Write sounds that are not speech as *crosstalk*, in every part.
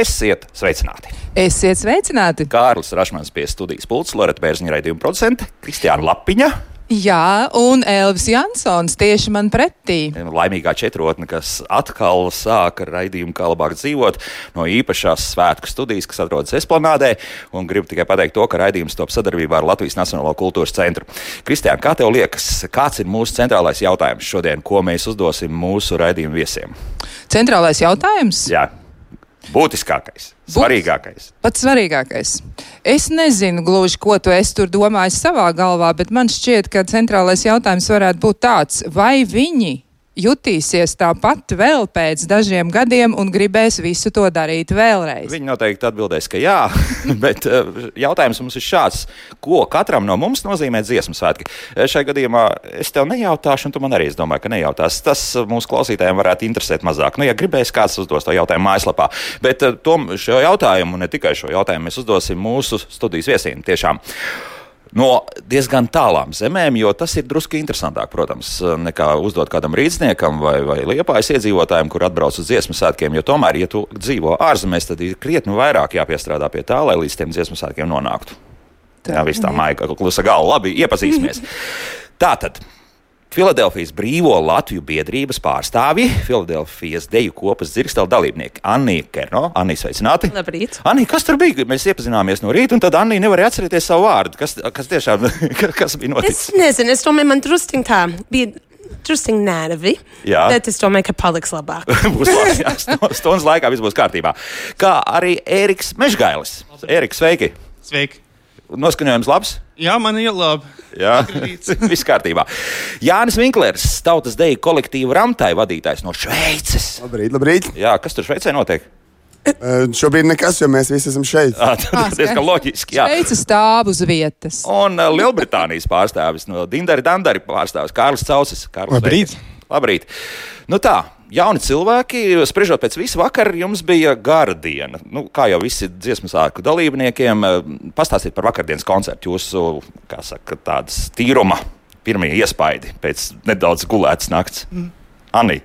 Esiet sveicināti! Esiet sveicināti! Kārlis Rašmans pie studijas pults, Loreta Bērziņa raidījuma producente, Kristiāna Lapiņa. Jā, un Elvis Jansons tieši man pretī. Laimīgā četrotne, kas atkal sāka raidījumu, kā labāk dzīvot, no īpašās svētku studijas, kas atrodas Esplanādē. Un gribu tikai pateikt to, ka raidījums top sadarbībā ar Latvijas Nacionālo kultūras centru. Kristiāna, kā tev liekas, kāds ir mūsu centrālais jautājums šodien, ko mēs uzdosim mūsu raidījumu viesiem? Centrālais jautājums? Jā. Būtiskākais, svarīgākais. Pats svarīgākais. Es nezinu gluži, ko tu tur domājis savā galvā, bet man šķiet, ka centrālais jautājums varētu būt tāds, vai viņi jutīsies tāpat vēl pēc dažiem gadiem un gribēs visu to darīt vēlreiz? Viņi noteikti atbildēs, ka jā, *laughs* bet eh, jautājums mums ir šāds. Ko katram no mums nozīmē dziesmu svētki? Eh, Šai gadījumā es tev nejautāšu, un tu man arī domāju, ka nejautās. Tas eh, mūsu klausītājiem varētu interesēt mazāk. Nu, ja gribēs kāds uzdos to jautājumu mājaslapā, bet tom, šo jautājumu, ne tikai šo jautājumu, mēs uzdosim mūsu studijas viesiem tiešām no diezgan tālām zemēm, jo tas ir drusku interesantāk, protams, nekā uzdot kādam rīzniekam vai, vai liepājas iedzīvotājiem, kur atbrauc uz dziesmu svētkiem. Jo tomēr, ja tu dzīvo ārzemēs, tad ir krietni vairāk jāpiestrādā pie tā, lai līdz tiem dziesmu svētkiem nonāktu. Tā, Jā, viss tā maija, klusa galva, labi, iepazīsimies. *laughs* Tātad. Filadelfijas Brīvo Latviju biedrības pārstāvji, Filadelfijas deju kopas dzirkstela dalībnieki Anija Kerno. Anija, sveicināti! Labrīt! Anija, kas tur bija? Mēs iepazināmies no rīta, un tad Anija nevarēja atcerēties savu vārdu. Kas, kas tiešām *laughs* kas bija noticis? Es nezinu, es domāju, man drusciņ tā bija. Drusciņā nervi. Jā, bet es domāju, ka paliks labāk. *laughs* būs labi. *laughs* Stundas laikā viss būs kārtībā. Kā arī Ēriks Mežgailis. Ēriks, sveiki! Sveiki! Noskaņojums labs? Jā, man ir labi. Jā, *laughs* viss kārtībā. Jānis Vinklers, tautas deju kolektīva Ramtai vadītājs no Šveices. Labrīt, labrīt. Jā, kas tur Šveicē notiek? Uh, šobrīd nekas, jo mēs visi esam šeit. Ah, tas ir diezgan loģiski. Jā, Šveice stāv uz vietas. Un uh, Lielbritānijas pārstāvis no Dindara Dandara pārstāvis Kārlis Causis. Kārlis, Labrīt! Veids. Labrīt! Nu tā, jauni cilvēki, spriežot pēc visu vakaru, jums bija gara diena. Nu, kā jau visi dziesmu sāku dalībniekiem, pastāstiet par vakardienas koncertu. Jūsu, kā saka, tādas tīruma pirmie iespaidi pēc nedaudz gulētas nakts. Mm. Anī.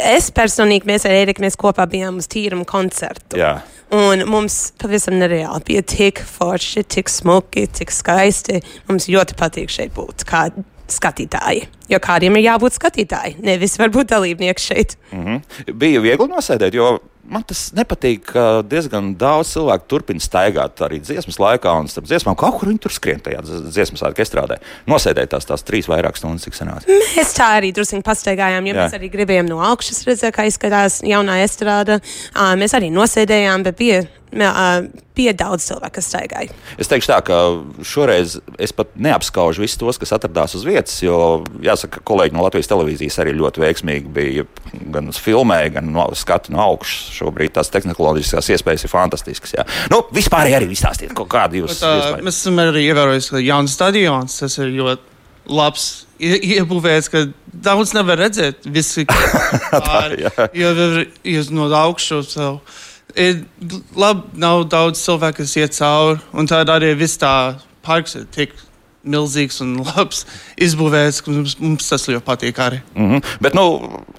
Es personīgi, mēs ar Eriku mēs kopā bijām uz tīrumu koncertu. Jā. Un mums pavisam nereāli bija tik forši, tik smuki, tik skaisti. Mums ļoti patīk šeit būt. Kā skatītāji. Jo kādiem ir jābūt skatītāji, nevis varbūt dalībnieki šeit. Mm -hmm. Bija viegli nosēdēt, jo man tas nepatīk, ka diezgan daudz cilvēku turpina staigāt arī dziesmas laikā un starp dziesmām. Kaut kur viņi tur skrien tajā dziesmas estrādē. Nosēdēt tās, tās trīs vairāk stundas, cik senāk. Mēs tā arī drusku pastaigājām, jo Jā. mēs arī gribējām no augšas redzēt, kā izskatās jaunā estrāde. Mēs arī nosēdējām, bet bija bija daudz cilvēku, kas staigāja. Es teikšu tā, ka šoreiz es pat neapskaužu visus tos, kas atradās uz vietas, jo, jāsaka, kolēģi no Latvijas televīzijas arī ļoti veiksmīgi bija gan uz filmē, gan no skatu no augšas. Šobrīd tās tehnoloģiskās iespējas ir fantastiskas. Jā. Nu, vispār arī izstāstiet, kādu jūs esat. Mēs esam arī ievērojuši, ka jauns stadions tas ir ļoti labs iebūvēts, ka daudz nevar redzēt. Visi *laughs* pāri, jo ir no augšas jau ir labi, nav daudz cilvēku, kas iet cauri, un tad arī viss tā parks ir tik milzīgs un *laughs* labs izbūvēts, ka mums, mums tas ļoti patīk arī. Mm -hmm. Bet, nu,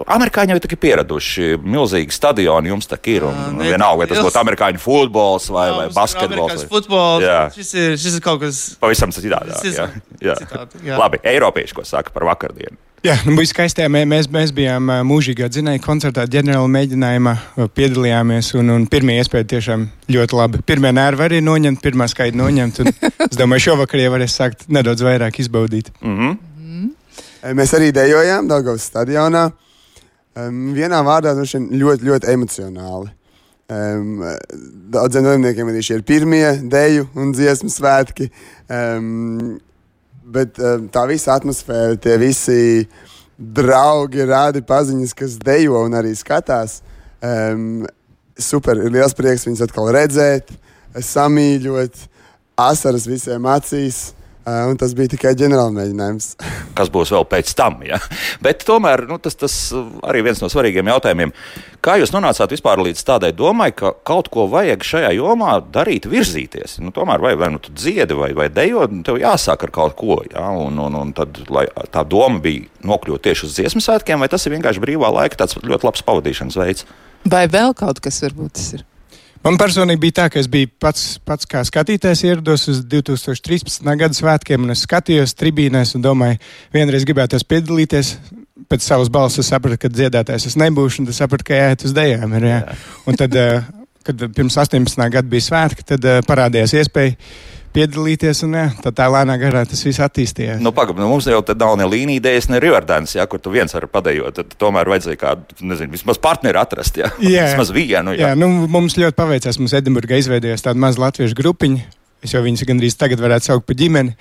amerikāņi jau ir pieraduši milzīgi stadioni, jums tā ir. Un, uh, vienalga, vai tas būtu amerikāņu futbols vai, vai basketbols. Vai... Futbols, jā. šis, ir, šis ir kaut kas pavisam citādāk. Jā. Jā. Citādi, jā. Labi, Eiropieši, ko saka par vakardienu. Jā, nu, bija skaisti. Mēs, mēs bijām mūžīgā dzinēja koncertā, ģenerāla mēģinājumā piedalījāmies. Un, un pirmie iespēja tiešām ļoti labi. Pirmie nervi arī noņemt, pirmā skaita noņemt. *laughs* Es domāju, šovakar jau varēs sākt nedaudz vairāk izbaudīt. Mm -hmm. Mēs arī dejojām Daugavas stadionā. Um, vienā vārdā ļoti, ļoti emocionāli. Um, daudziem dalībniekiem arī šie ir pirmie deju un dziesmu svētki. Um, Bet um, tā visa atmosfēra, tie visi draugi, rādi paziņas, kas dejo un arī skatās. Um, super, ir liels prieks viņus atkal redzēt, samīļot, asaras visiem acīs. Un tas bija tikai ģenerāla mēģinājums. *laughs* Kas būs vēl pēc tam? Ja? Bet tomēr nu, tas, tas arī viens no svarīgiem jautājumiem. Kā jūs nonācāt vispār līdz tādai domai, ka kaut ko vajag šajā jomā darīt, virzīties? Nu, tomēr vai, vai nu tu dziedi vai, vai dejo, nu, tev jāsāk ar kaut ko. Ja? Un, un, un tad, tā doma bija nokļūt tieši uz dziesmu svētkiem, vai tas ir vienkārši brīvā laika tāds ļoti labs pavadīšanas veids? Vai vēl kaut kas varbūt tas ir? Man personīgi bija tā, ka es biju pats, pats kā skatītājs, ierados uz 2013. gada svētkiem, un es skatījos tribīnēs un domāju, vienreiz gribētos piedalīties. Pēc savas balss es sapratu, ka dziedātājs es nebūšu, un es sapratu, ka jāiet uz. Ir, jā. Un tad, eh, kad pirms 18 gadu bija svētki, tad eh, parādījās iespēja piedalīties. Un, jā, tā, tā lēnā garā tas viss attīstījās. Nu, pagaid, nu, mums jau tāda nav ne līnija idejas, ne riverdēns, ja, kur tu viens vari padējot. Tad tomēr vajadzēja kādu, nezinu, vismaz partneri atrast. Ja. Jā, *laughs* vismaz vienu. Jā. jā, nu, mums ļoti paveicās. Mums Edinburgā izveidojās tāda maza latviešu grupiņa. Es jau viņus gandrīz tagad varētu saukt par ģimeni.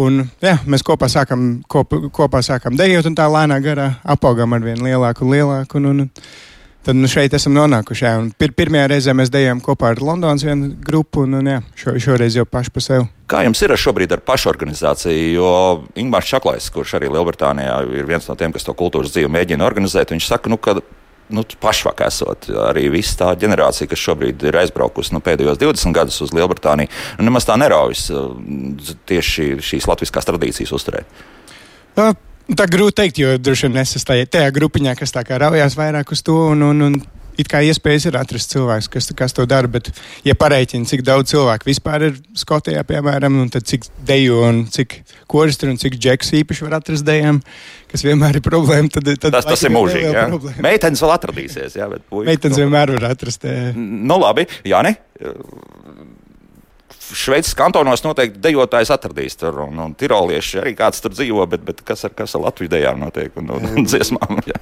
Un, jā, mēs kopā sākām, kopā, kopā sākām dejot, un tā lēnā garā apaugām ar vien lielāku un lielāku. Un, un, tad nu, šeit esam nonākuši. Jā. Pir, pirmajā reizē mēs dejojām kopā ar Londonas vienu grupu, un, un jā, šo, šoreiz jau paši pa sevi. Kā jums ir šobrīd ar pašorganizāciju? Jo Ingūns Čaklais, kurš arī Lielbritānijā ir viens no tiem, kas to kultūras dzīvi mēģina organizēt, viņš saka, nu, ka nu, pašvāk esot arī visa tā ģenerācija, kas šobrīd ir aizbraukusi nu, pēdējos 20 gadus uz Lielbritāniju, nu, nemaz tā neraujas uh, tieši šīs latviskās tradīcijas uzturēt. Uh. Tā grūti teikt, jo droši vien es esmu tajā, grupiņā, kas tā kā raujās vairāk uz to. Un, un, un it kā iespējas ir atrast cilvēks, kas, kas to dara. Bet, ja pareiķina, cik daudz cilvēku vispār ir Skotijā, piemēram, un cik deju un cik koristi un cik džeks īpaši var atrast dejām, kas vienmēr ir problēma, tad, tad tas, tas ir mūžīgi. Ja? Meitenes vēl atradīsies. Jā, bet puiši, Meitenes nu, vienmēr var atrast. Jā. Nu, labi, Jāni. Šveices kantonos noteikti dejotājs atradīs tur, un, un tirolieši arī kāds tur dzīvo, bet, bet kas ar, kas ar Latviju dejām notiek un, un, un dziesmām? Jā.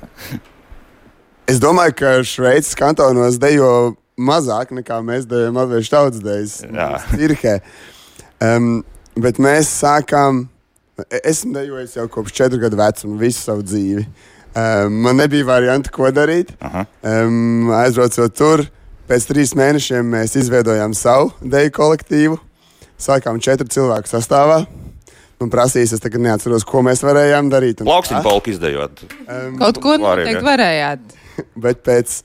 Es domāju, ka Šveices kantonos dejo mazāk nekā mēs dejojam latviešu tautas dejas. Um, bet mēs sākām, esmu dejojis jau kopš četru gadu vecuma, visu savu dzīvi. Um, man nebija variantu, ko darīt. Um, aizbraucot tur, Pēc trīs mēnešiem mēs izveidojām savu deju kolektīvu. Sākām četru cilvēku sastāvā. Man prasīs, es tagad neatceros, ko mēs varējām darīt. Plauksim polku izdejot. Um, Kaut ko noteikti varējāt. *laughs* Bet pēc,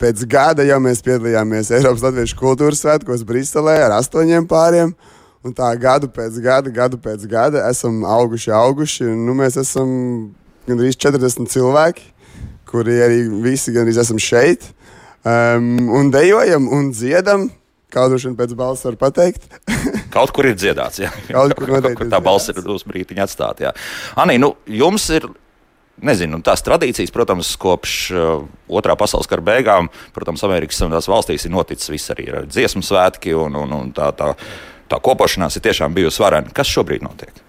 pēc gada jau mēs piedalījāmies Eiropas Latviešu kultūras svētkos Briselē ar astoņiem pāriem. Un tā gadu pēc gada, gadu pēc gada esam auguši, auguši. Nu, mēs esam gandrīz 40 cilvēki, kuri arī visi gandrīz esam šeit. Um, un dejojam un dziedam. Kādu šodien pēc balss var pateikt? *laughs* Kaut kur ir dziedāts, jā. Kaut kur, kaut kur tā balss ir uz brīdiņu atstāta. Anī, nu, jums ir nezinu, tās tradīcijas, protams, kopš uh, otrā pasaules kara beigām, protams, Amerikas Savienotās valstīs ir noticis viss arī ar dziesmu svētki, un, un, un tā, tā, tā kopošanās ir tiešām bijusi varena. Kas šobrīd notiek?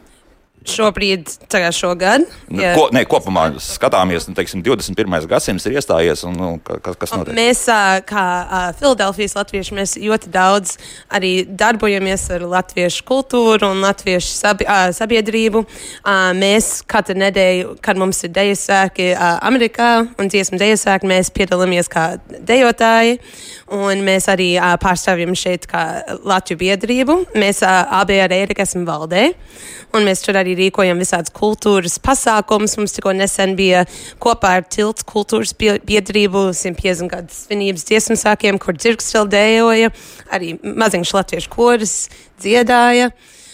Šobrīd, tagad šogad. Nu, ko, ne, kopumā skatāmies, nu, teiksim, 21. gadsimts ir iestājies. Un, nu, kas, kas notiek? Mēs, kā Filadelfijas latvieši, mēs ļoti daudz arī darbojamies ar latviešu kultūru un latviešu sabi sabiedrību. Mēs katru nedēļu, kad mums ir deju sēki Amerikā un dziesmu deju sēki, mēs piedalāmies kā dejotāji. Un mēs arī pārstāvjam šeit kā Latviju biedrību. Mēs abi ar Ēriku esam valdē. Un mēs tur arī rīkojam visādas kultūras pasākumus. Mums tikko nesen bija kopā ar Tilts kultūras biedrību 150 gadu svinības dziesmu sākiem, kur dzirksteli dējoja, arī maziņš latviešu koris dziedāja.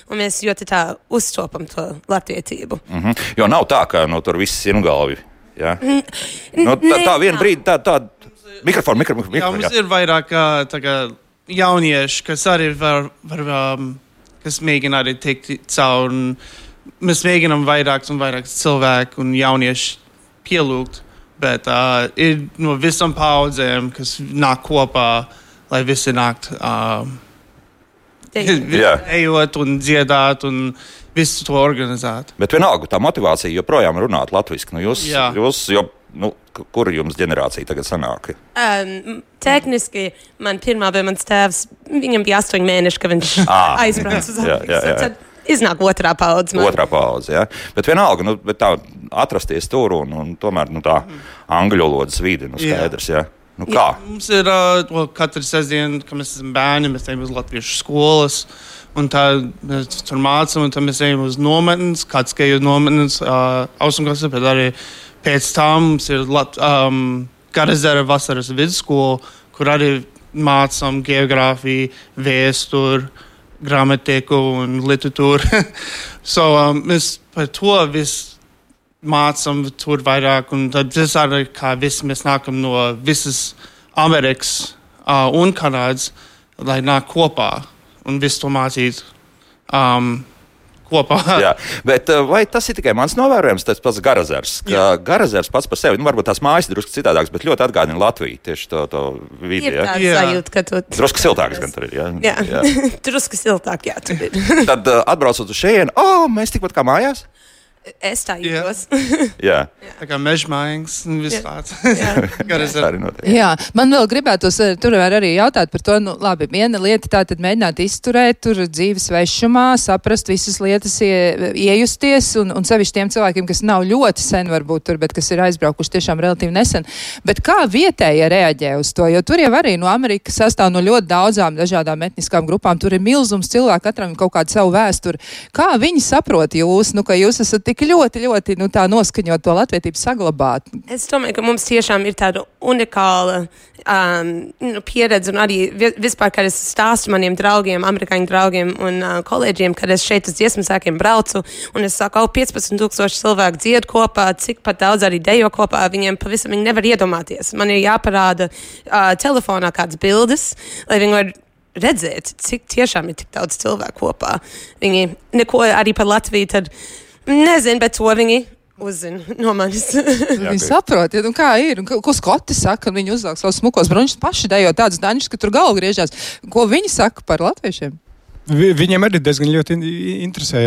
Un mēs ļoti tā uztopam to latvietību. Mm -hmm. Jo nav tā, ka no tur viss ir galvi. Ja? No, tā, tā viena brīdi, tā, tā mikrofona, mikrofona. Mikro, jā, mums jā. ir vairāk kā, jaunieši, kas arī var. var um, kas mēģina arī tikt cauri. Mēs mēģinām vairāk un vairāk cilvēku un jauniešu pielūgt, bet uh, ir no visām paudzēm, kas nāk kopā, lai visi nāktu. Uh, Ejot un dziedāt un visu to organizēt. Bet vienalga, tā motivācija joprojām runāt latviešu. Nu, jūs, Jā. jūs, jo, nu, kur jums ģenerācija tagad sanāk? Um, tehniski man pirmā bija mans tēvs. Viņam bija astoņi mēneši, kad viņš ah. aizbrauca uz Ameriku. Iznāk otrā paudze. Man. Otrā paudze, jā. Bet vienalga, nu, bet tā atrasties tur un, un tomēr nu, tā mm. angļu valodas vide, nu, skaidrs, jā. jā. Nu, kā? Jā, mums ir uh, katru sestdienu, kad mēs esam bērni, mēs ejam uz latviešu skolas. Un tā mēs tur mācām, un tad mēs ejam uz nometnes, kāds geju nometnes, uh, austrumklasē, bet arī pēc tam mums ir Lat, um, Garazera vasaras vidusskola, kur arī mācām geogrāfiju, vēsturi, gramatiku un literatūru. *laughs* so um, mēs par to visu mācām tur vairāk, un tad tas arī kā visi mēs nākam no visas Amerikas uh, un Kanādas, lai nāk kopā un visu to mācīt. Um, kopā. *laughs* Jā, bet vai tas ir tikai mans novērojums, tas pats Garazers? Garazers pats par sevi, nu, varbūt tās mājas ir drusku citādākas, bet ļoti atgādina Latviju tieši to, to vidi. Ir Ja? tāds Jā. sajūta, ka tu. *laughs* Drusku siltāks gan tur ir. Jā, Jā, jā. *laughs* drusku siltāk, jā, tur ir. Tad atbraucot uz šejienu, oh, mēs tikpat kā mājās. Es tā Jā. jūtos. *laughs* Jā, Tā kā mežmaiņas un viss Jā. tāds. Jā. *laughs* arī notiek. Jā, man vēl gribētos eh, tur arī jautāt par to, nu, labi, viena lieta tā tad mēģināt izturēt tur dzīves vešumā, saprast visas lietas, ie, iejusties, un, un sevišķi tiem cilvēkiem, kas nav ļoti sen varbūt tur, bet kas ir aizbraukuši tiešām relatīvi nesen. Bet kā vietējie reaģē uz to? Jo tur jau arī no Amerikas sastāv no ļoti daudzām dažādām etniskām grupām. Tur ir milzums cilvēku, katram ir kaut kāda savu vēsturi. Kā viņi saprot jūs, nu, ka jūs esat tik ļoti, ļoti, nu, noskaņot to latvietību saglabāt? Es domāju, ka mums tiešām ir tāda unikāla um, nu, pieredze, un arī vi- vispār, kad es stāstu maniem draugiem, amerikāņu draugiem un uh, kolēģiem, kad es šeit uz dziesmu sākiem braucu, un es saku, oh, 15,000 cilvēku dzied kopā, cik pat daudz arī dejo kopā, viņiem pavisam viņi nevar iedomāties. Man ir jāparāda uh, telefonā kādas bildes, lai viņi var redzēt, cik tiešām ir tik daudz cilvēku kopā. Viņi neko arī par Latviju tad nezina, bet to viņi uzzina no manis. *laughs* Viņi saprot, ja, nu, kā ir. un Ko, ko skoti saka, viņi uzvelk savus smukos bruņus paši dejo tādus daņus, ka tur galva griežās. Ko viņi saka par latviešiem? Vi, viņiem arī diezgan ļoti in- interesē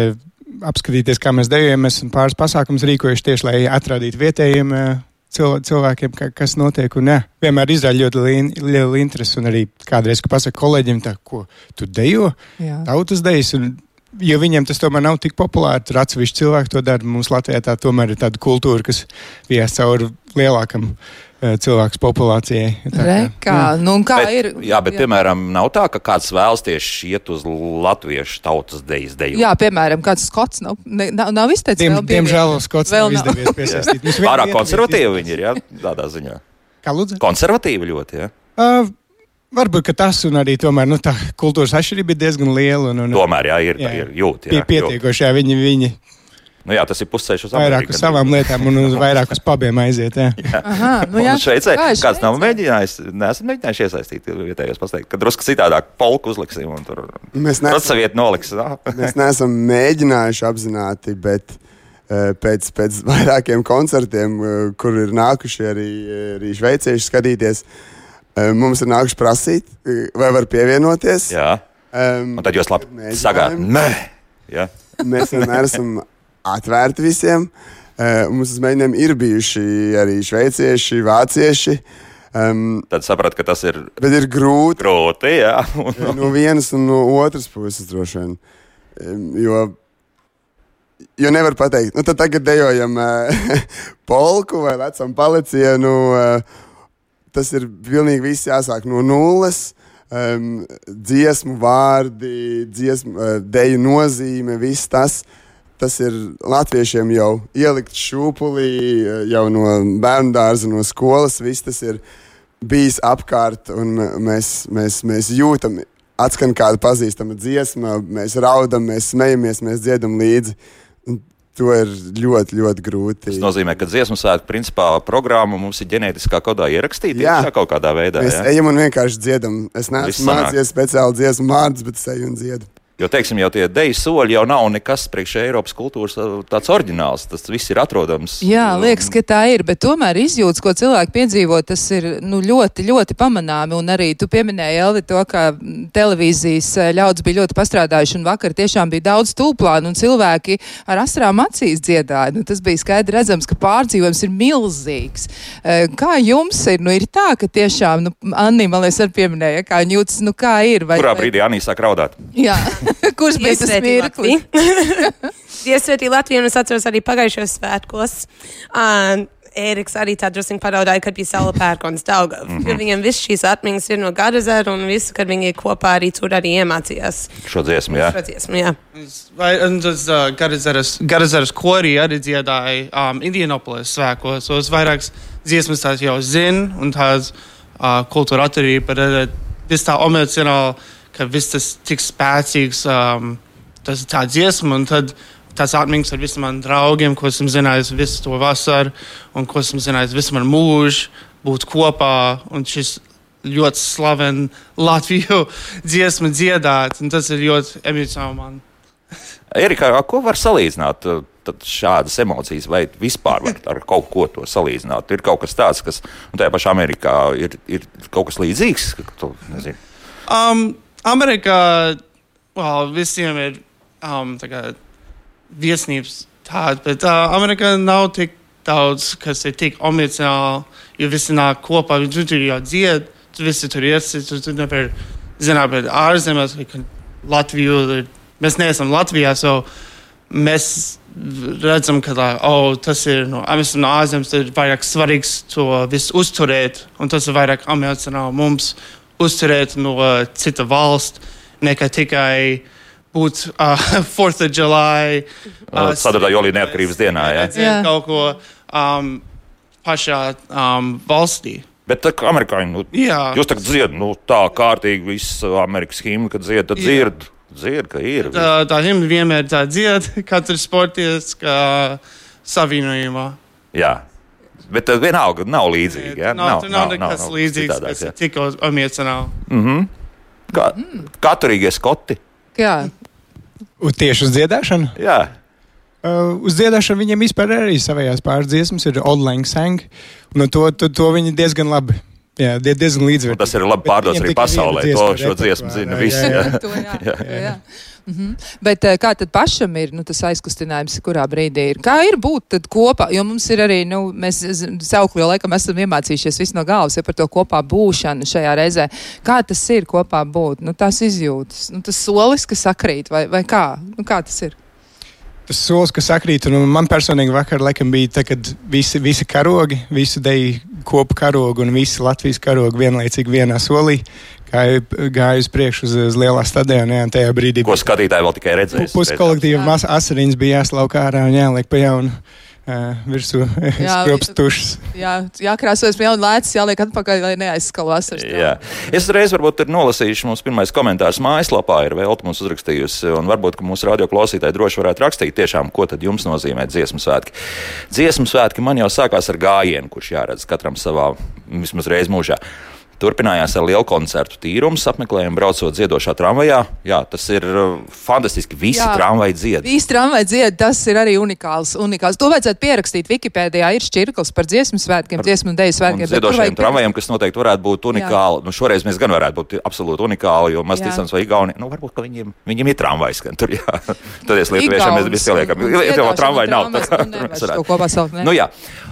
apskatīties, kā mēs dejojamies un pāris pasākumus rīkojuši tieši, lai atrādītu vietējiem eh, cil- cilvēkiem, ka, kas notiek. Un, jā, vienmēr izrāda ļoti lielu, interesi. Un arī kādreiz, kad pasakā kolēģiem, tā, ko tu dejo, Jā. tautas dejas. Un, Jo viņiem tas tomēr nav tik populāri. Tur atsevišķi cilvēki to dara. Mums Latvijā tā tomēr ir tāda kultūra, kas vies cauri lielākam uh, cilvēku populācijai. Tā kā, Re, kā, nu, un kā bet, ir? jā, bet, jā. piemēram, nav tā, ka kāds vēlas tieši iet uz latviešu tautas dejas deju. Jā, piemēram, kāds skots nav, ne, nav, nav izteicis. Diem, diemžēl Skots Vēl nav izdevies piesaistīt. *laughs* Pārāk konservatīvi viņi ir, jā, tādā ziņā. Kā lūdzu? Konservatīvi ļoti, jā. Uh, varbūt ka tas un arī tomēr nu, tā kultūras atšķirība ir diezgan liela. Un, un, Tomēr, jā, ir, Jā. ir jūt. Pie, Jā, pietiekoši, jā, viņi, viņi Nu, jā, tas ir pusceļš uz vairāk Ameriku. uz savām lietām un uz vairāk uz pabiem aiziet. Jā. Aha, nu, jā. jā, Šveicē, Kā ir kāds nav Šveicē? mēģinājis, neesam mēģinājuši iesaistīt vietējos pasteikti, ka drusku citādāk polku uzliksim un tur Mēs neesam, noliks. mēs neesam mēģinājuši apzināti, bet pēc, pēc vairākiem koncertiem, kur ir nākuši arī, arī šveicieši skatīties, eh, mums ir nākuši prasīt, eh, vai var pievienoties. Jā, Um, un tad jūs labi sagādājat. Nē, jā. Mēs vienmēr esam atvērti visiem. Uh, mums uz mēģinājumiem ir bijuši arī šveicieši, vācieši. Um, Tad sapratu, ka tas ir bet ir grūti grūti. Jā, no vienas un no otras puses droši vien. Um, jo, jo nevar pateikt, nu tad tagad dejojam uh, *laughs* polku vai lecam palicienu. Uh, tas ir pilnīgi viss jāsāk no nulles. Um, dziesmu vārdi, dziesmu, uh, deju nozīme, viss tas. Tas ir latviešiem jau ielikt šūpulī, uh, jau no bērnu dārza, no skolas. Viss tas ir bijis apkārt, un mēs, mēs, mēs jūtam, atskan kāda pazīstama dziesma, mēs raudam, mēs smejamies, mēs dziedam līdzi. Un To ir ļoti, ļoti grūti. tas nozīmē, ka dziesmu svētku principā programma mums ir ģenētiskā kodā ierakstīta. Jā. Jā, kaut kādā veidā. Mēs Jā. ejam un vienkārši dziedam. Es neesmu mācījies speciāli dziesmu vārdus, bet es eju un dziedu. Jo, teiksim, jau tie deju soļi jau nav nekas priekš Eiropas kultūras uh, tāds oriģināls. Tas viss ir atrodams. Jā, liekas, ka tā ir, bet tomēr izjūtas, ko cilvēki piedzīvo, tas ir nu, ļoti, ļoti pamanāmi. Un arī tu pieminēji, Elvi, to, ka mm, televīzijas eh, ļaudis bija ļoti pastrādājuši, un vakar tiešām bija daudz tūplānu, un cilvēki ar asrām acīs dziedāja. Nu, tas bija skaidri redzams, ka pārdzīvojums ir milzīgs. Eh, Kā jums ir? Nu, ir tā, ka tiešām, nu, Anni, man liekas, arī pieminēja, kā jūtas, nu, kā ir. Vai, Kurā brīdī Anī sāk raudāt? Jā, *laughs* *laughs* kurš bija tas mirklis? Dievsvētī *laughs* Latviju, un es atceros arī pagājušos svētkos. Uh, Ēriks arī tā drusku paraudāja, kad bija Sala pērkons Daugava. Mm -hmm. Jo viņiem viss šīs atmiņas ir no Garazera un visu, kad viņi kopā arī tur arī iemācījās. Šo dziesmu, jā. Šo dziesmu, jā. Vai, tas uh, Garazaras korī arī dziedāja um, Indianapolis svēkos. So es vairākas dziesmas tās jau zinu un tās uh, kultūra atturība, bet uh, viss tā emocionāli, ka viss tas tik spēcīgs, um, tas ir tā dziesma un tad tās atmiņas ar visiem maniem draugiem, ko esmu zinājis visu to vasaru, un ko esmu zinājis visu manu mūžu, būt kopā. Un šis ļoti slavens Latviju *laughs* dziesmu dziedāt, un tas ir ļoti emocionāli. *laughs* Erika, ko var salīdzināt uh, šādas emocijas, vai vispār var ar kaut ko to salīdzināt? Ir kaut kas tāds, kas un tajā pašā Amerikā ir, ir kaut kas līdzīgs. ka Tu, nezini. Um, Amerikā well, visiem ir um, kā viesnības tāda, bet uh, Amerikā nav tik daudz, kas ir tik emocionāli, jo visi nāk kopā, viņi tur jau dzied, tu visi tur iesi, tu, tu nevar zināt, bet ārzemēs, Latviju, mēs neesam Latvijā, so mēs redzam, ka tā, oh, tas ir no, mēs esam no ārzemes, tad ir vairāk svarīgs to visu uzturēt, un tas ir vairāk emocionāli mums uzturēt no uh, cita valsts, nekā tikai būt uh, *laughs* 4th of July. Uh, 4. jūlijā neatkarības dienā, jā. Redzēt Jā. kaut ko um, pašā um, valstī. Bet tā kā amerikāņi, nu, Jā. jūs tagad dziedat, nu, tā kārtīgi viss Amerikas himna, kad dziedat, tad dzird, dzird, ka ir. Tā, tā himna vienmēr tā dzied, *laughs* katrs sporties, kā savienojumā. Jā. Bet tad vienalga nav līdzīga. Ja? Nav, nav, nav nekas līdzīgs, citādāks, kas ir tikko emocionāli. Kā, Katurīgie skoti. Jā, Un tieši uz dziedāšanu. Jā. Uh, uz dziedāšanu viņiem vispār arī savējās pārdziesmas ir Old Lang Sang, un to, to, to viņi diezgan labi. Jā, die- diezgan līdzvērtīgi. tas ir labi pārdots arī pasaulē. To šo dziesmu zina jā, visi. jā, jā. to jā. *laughs* jā. jā. Mhm. Bet eh, kā tad pašam ir nu, tas aizkustinājums, kurā brīdī ir? Kā ir būt tad kopā? Jo mums ir arī, nu, mēs jau laikam esam iemācījušies visu no galvas ja par to kopā būšanu šajā reizē. Kā tas ir kopā būt? Nu, tās izjūtas, nu, tas solis, kas sakrīt, vai, vai kā? Nu, kā tas ir? Tas solis, kas sakrīt, man personīgi vakar laikam bija tā, kad visi, visi karogi, visi deji kopu karogi un visi Latvijas karogi vienlaicīgi vienā solī gāja uz priekšu uz, uz lielā stadionā. jā, un Tajā brīdī Ko skatītāji vēl tikai redzēs. pusi kolektīva mas- asarīns bija jāslauk ārā un jāliek pa jaunu virsū *laughs* Jā, skrops tušas. Jā, jākrāsojas pie jauna lēcas, jāliek atpakaļ, lai neaizskalo asaras. Jā. Es reiz varbūt ir nolasījuši mums pirmais komentārs mājaslapā, ir vēl mums uzrakstījusi, un varbūt, ka mūsu radio klausītāji droši varētu rakstīt tiešām, ko tad jums nozīmē dziesmu svētki. Dziesmu svētki man jau sākās ar gājienu, kurš jāredz katram savā, vismaz reiz mūžā. Turpinājās ar lielu koncertu tīrums, apmeklējumu braucot dziedošā tramvajā. Jā, tas ir uh, fantastiski. Visi Jā. tramvaji dzied. Visi tramvaji dzied, tas ir arī unikāls. unikāls. To vajadzētu pierakstīt Wikipēdijā. Ir šķirklis par dziesmu svētkiem, dziesmu un Un svētkiem. ziedošajiem tramvajiem, kas noteikti varētu būt unikāli. Nu, šoreiz mēs gan varētu būt absolūti unikāli, jo maz Jā. ticams vai Igauni. Nu, varbūt, ka viņiem, viņiem ir tramvajs. gan Tur, jā. Tad es lietuviešiem mēs visi liekam. Lietuvā tramvaji nav. jā,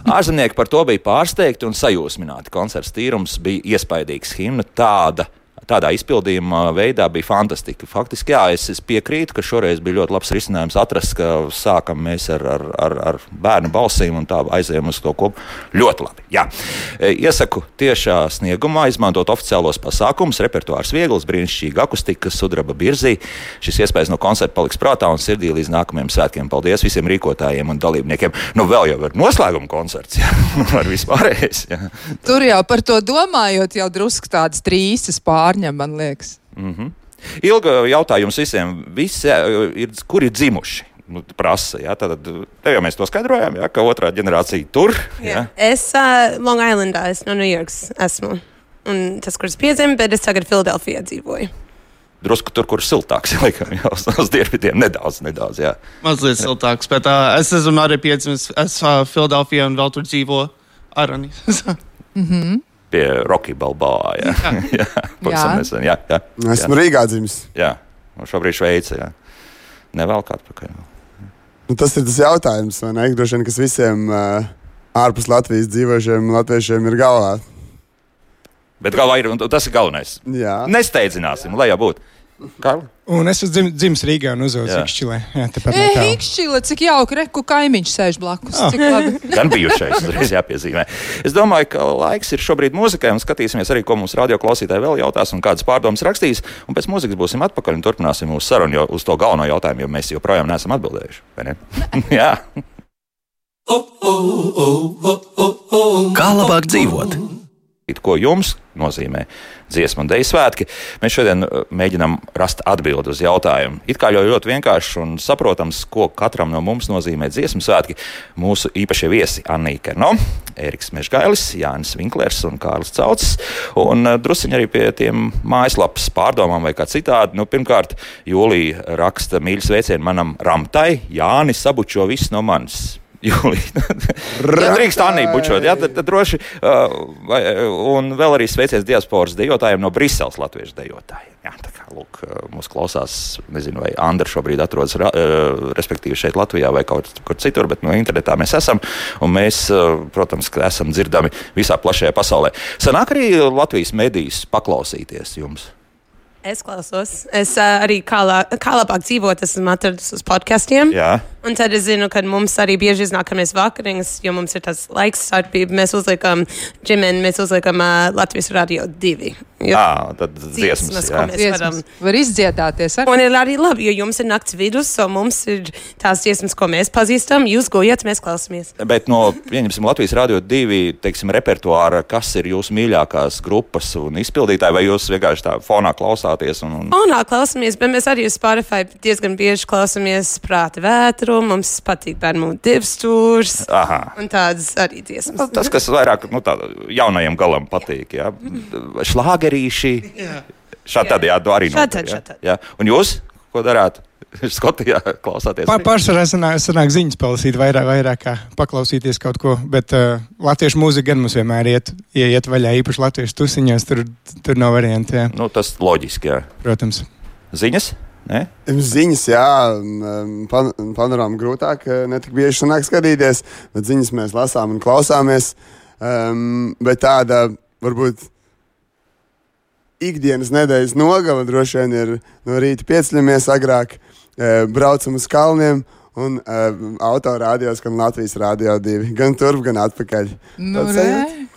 ārzemnieki par to bija pārsteigti un sajūsmināti. Koncerts tīrums bija iespaidīgs. Himna tāda. Tādā izpildījuma veidā bija fantastiski. Faktiski, jā, es, es piekrītu, ka šoreiz bija ļoti labs risinājums atrast, ka sākam mēs ar, ar, ar, ar bērnu balsīm un tā aizējām uz to kopu. Ļoti labi. Jā. E, Iesaku tiešā sniegumā izmantot oficiālos pasākumus, repertuārs viegls, brīnišķīga akustika, sudraba birzī. Šis iespējas no koncerta paliks prātā un sirdī līdz nākamajiem svētkiem. Paldies visiem rīkotājiem un dalībniekiem. Nu, vēl jau ir noslēguma koncerts, jā, *laughs* ar vispārējais. Jā. Tur jau par to domājot, jau drusku tādas trīsas pārņem, man liekas. Ilga jautājums visiem, visi, ir, kur ir dzimuši? Nu, prasa, jā, tad te jau mēs to skaidrojām, jā, ka otrā ģenerācija tur. Jā. Es uh, Long Islandā, es no New Yorkas esmu. Un tas, kurš piedzimu, bet es tagad Filadelfijā dzīvoju. Drusku tur, kur siltāks, *laughs* laikam, jau uz, dienvidiem nedaudz, nedaudz. Jā. Mazliet siltāks, bet uh, es esmu arī piedzimis. Es uh, Filadelfijā un vēl tur dzīvoju. Arani. *laughs* Pie Rocky Balboa. Jā, *laughs* jā. pavisam Jā. nesen, jā, jā, Esmu Rīgā dzimis. jā. Un šobrīd Šveice. Jā. Nevēl kā atpakaļ. Nu, tas ir tas jautājums, vai ne? Droši vien, kas visiem uh, ārpus Latvijas dzīvošiem latviešiem ir galvā. Bet galvā ir, un tas ir galvenais. Jā. Nesteidzināsim, lai jau būtu. Karli? Un es esmu dzim, dzimis Rīgā un uzaugusi Jā. Ikšķilē. Jā, tāpat E, netālu. Ikšķila, cik jauki, reku kaimiņš sēž blakus. Ah. Cik labi. *laughs* Gan bijušais, uzreiz jāpiezīmē. Es domāju, ka laiks ir šobrīd mūzikai, un skatīsimies arī, ko mums radioklausītāji vēl jautās un kādas pārdomas rakstīs. Un pēc mūzikas būsim atpakaļ un turpināsim mūsu sarunu uz to galveno jautājumu, jo mēs joprojām neesam atbildējuši. vai ne? *laughs* Jā. Kā labāk dzīvot? Ko jums nozīmē dziesmu un dēļu svētki? Mēs šodien uh, mēģinām rast atbildi uz jautājumu. It kā jau ļoti vienkārši un saprotams, ko katram no mums nozīmē dziesmu svētki. Mūsu īpašie viesi Annika Kerno, Eriks Mežgailis, Jānis Vinklers un Kārlis Caucis. Un uh, drusciņi arī pie tiem mājaslapas pārdomām vai kā citādi. Nu, pirmkārt, Jūlija raksta mīļas sveicienu manam Ramtai, Jānis sabučo visu no manis. Jūlija. *laughs* ja drīkst Anī bučot, jā, tad, tad droši. Uh, un vēl arī sveiciens diasporas dejotājiem no Briseles latviešu dejotājiem. Jā, tā kā, lūk, mūs klausās, nezinu, vai Andra šobrīd atrodas, uh, respektīvi šeit Latvijā vai kaut kur citur, bet no internetā mēs esam. Un mēs, uh, protams, esam dzirdami visā plašajā pasaulē. Sanāk arī Latvijas medijas paklausīties jums. Es klausos. Es uh, arī kā, la, kā labāk dzīvot, esmu atradis uz podkastiem. Jā. Un tad es zinu, ka mums arī bieži iznāk, ka mēs vakariņas, jo mums ir tāds laiks starpība, mēs uzliekam ģimeni, mēs uzliekam uh, Latvijas radio divi. À, tad dziesmas. ko Jā. mēs varam. Dziesmas. Var izdziedāties ar Un ir arī labi, jo jums ir nakts vidus, un mums ir tās dziesmas, ko mēs pazīstam. Jūs gojat, mēs klausāmies. Bet no pieņemsim, Latvijas Rādio 2 teiksim, repertuāra, kas ir jūsu mīļākās grupas un izpildītāji, vai jūs vienkārši tā fonā klausāties? Un, un... Fonā klausāmies, bet mēs arī uz Spotify diezgan bieži klausāmies prāta vētru. Mums patīk bērnu divas stūrs. Aha. Un tādas arī dziesmas. Tas, kas vairāk nu, tā, jaunajam galam patīk, jā. šlāgerīši. Šādi tad, jā, to arī Šādi notiek, jā. šādi tad. jā. Un jūs, ko darāt? *laughs* Skotijā klausāties. Pār, pārsvarā sanāk, sanāk ziņas palasīt, vairāk, vairāk kā paklausīties kaut ko. Bet uh, latviešu mūzika gan mums vienmēr iet, iet vaļā, īpaši latviešu tusiņās. Tur, tur nav variantu, jā, Nu, tas loģiski, jā. protams. Ziņas? Ne? Ziņas, jā, pan panorāma grūtāk, eh, ne tik bieži sanāk skatīties, bet ziņas mēs lasām un klausāmies. Um, bet tāda varbūt ikdienas nedēļas nogala droši vien ir no rīta pieceļamies agrāk, braucam uz kalniem. Un uh, autorādījos, gan Latvijas rādio divi, gan turp, gan atpakaļ. Nu, Tāds re,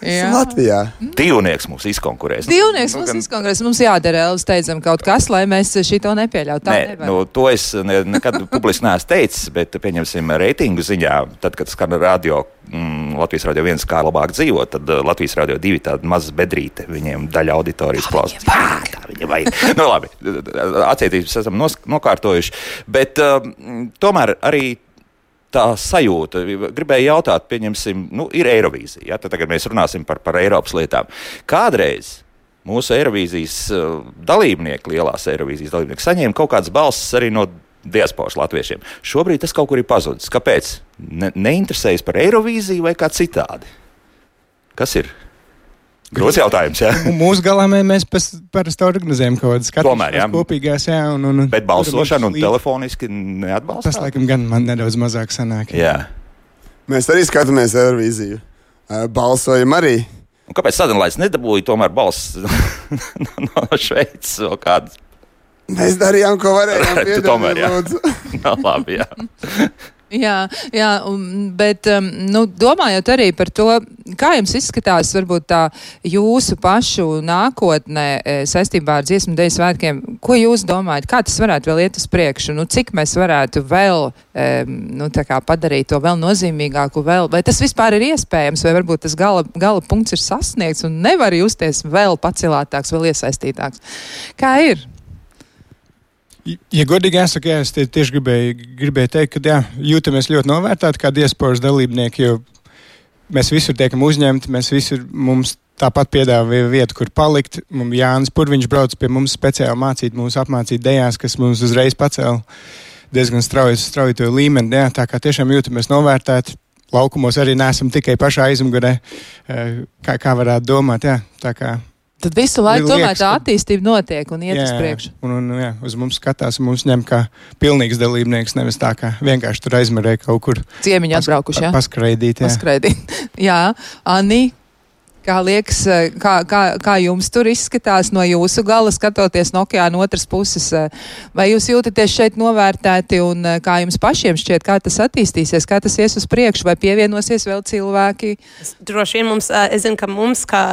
jā. Latvijā. Divnieks mums izkonkurēs. Divnieks Nu, mums gan- izkongress, mums jādara, steidzam kaut kas, lai mēs šito nepieļautu. Tā Nē, nevar. nu, to es ne, nekad publiski neesmu teicis, bet, pieņemsim, reitingu ziņā, tad, kad skan radio, mm, Latvijas radio viens kā labāk dzīvot, tad uh, Latvijas radio divi tāda maza bedrīte, viņiem daļa auditorijas. Jā, tā viņiem vajag. nu, labi, atcietības esam nokārtojuši, bet uh, tomēr arī. Tā sajūta, gribēju jautāt, pieņemsim, nu, ir Eirovīzija. Ja? Tad tagad mēs runāsim par, par Eiropas lietām. Kādreiz mūsu Eirovīzijas uh, dalībnieki, lielās Eirovīzijas dalībnieki, saņēma kaut kādas balsis arī no diasporas latviešiem. Šobrīd tas kaut kur ir pazudis. Kāpēc? Ne, neinteresējas par Eirovīziju vai kā citādi? Kas ir? Grūts jautājums, jā. Un *laughs* mūsu galā mē- mēs parasti organizējam kaut kādas Tomēr, jā. kopīgās, jā. Un, un, Bet balsošana un telefoniski Tas, neatbalsta. laikam, gan man nedaudz mazāk sanāk. Jā. Mēs arī skatāmies Eirovīziju. Balsojam arī. Un kāpēc Sadonlaids nedabūja tomēr balss *laughs* no, Šveices vēl kādas? Mēs darījām, ko varējām. *laughs* Tu tomēr, jā. lūdzu. No, labi, jā. Jā, jā bet um, nu, domājot arī par to, kā jums izskatās varbūt tā jūsu pašu nākotnē e, saistībā ar dziesmu dēļ svētkiem, ko jūs domājat, kā tas varētu vēl iet uz priekšu, nu, cik mēs varētu vēl nu, padarīt to vēl nozīmīgāku, vēl, vai tas vispār ir iespējams, vai varbūt tas gala, gala punkts ir sasniegts un nevar justies vēl pacilātāks, vēl iesaistītāks. Kā ir? Ja godīgi jāsaka, jā, es tie, tieši gribēju, gribēju teikt, ka jā, jūtamies ļoti novērtēti kā diasporas dalībnieki, jo mēs visur tiekam uzņemti, mēs visur mums tāpat piedāvā vietu, kur palikt. Mums Jānis Purviņš brauc pie mums speciāli mācīt, mūs apmācīt dejās, kas mums uzreiz pacēla diezgan strauji, strauji to līmeni. Jā, tā kā tiešām jūtamies novērtēti. Laukumos arī neesam tikai pašā aizmugurē, kā, kā varētu domāt. Jā, tā kā Tad visu laiku Liekas, tomēr tā attīstība notiek un iet uz Jā, priekšu. Un, un, jā, uz mums skatās, mums ņem kā pilnīgs dalībnieks, nevis tā kā vienkārši tur aizmirēja kaut kur Ciemiņi atbraukuši, jā? paskraidīt. Jā. Paskraidīt. *laughs* jā, Anī, Kā liekas, eh, kā, kā, kā jums tur izskatās no jūsu gala, skatoties no okeāna otras puses? eh, Vai jūs jūtaties šeit novērtēti un eh, kā jums pašiem šķiet, kā tas attīstīsies, kā tas ies uz priekšu, vai pievienosies vēl cilvēki? Droši vien mums, es zinu, ka mums, kā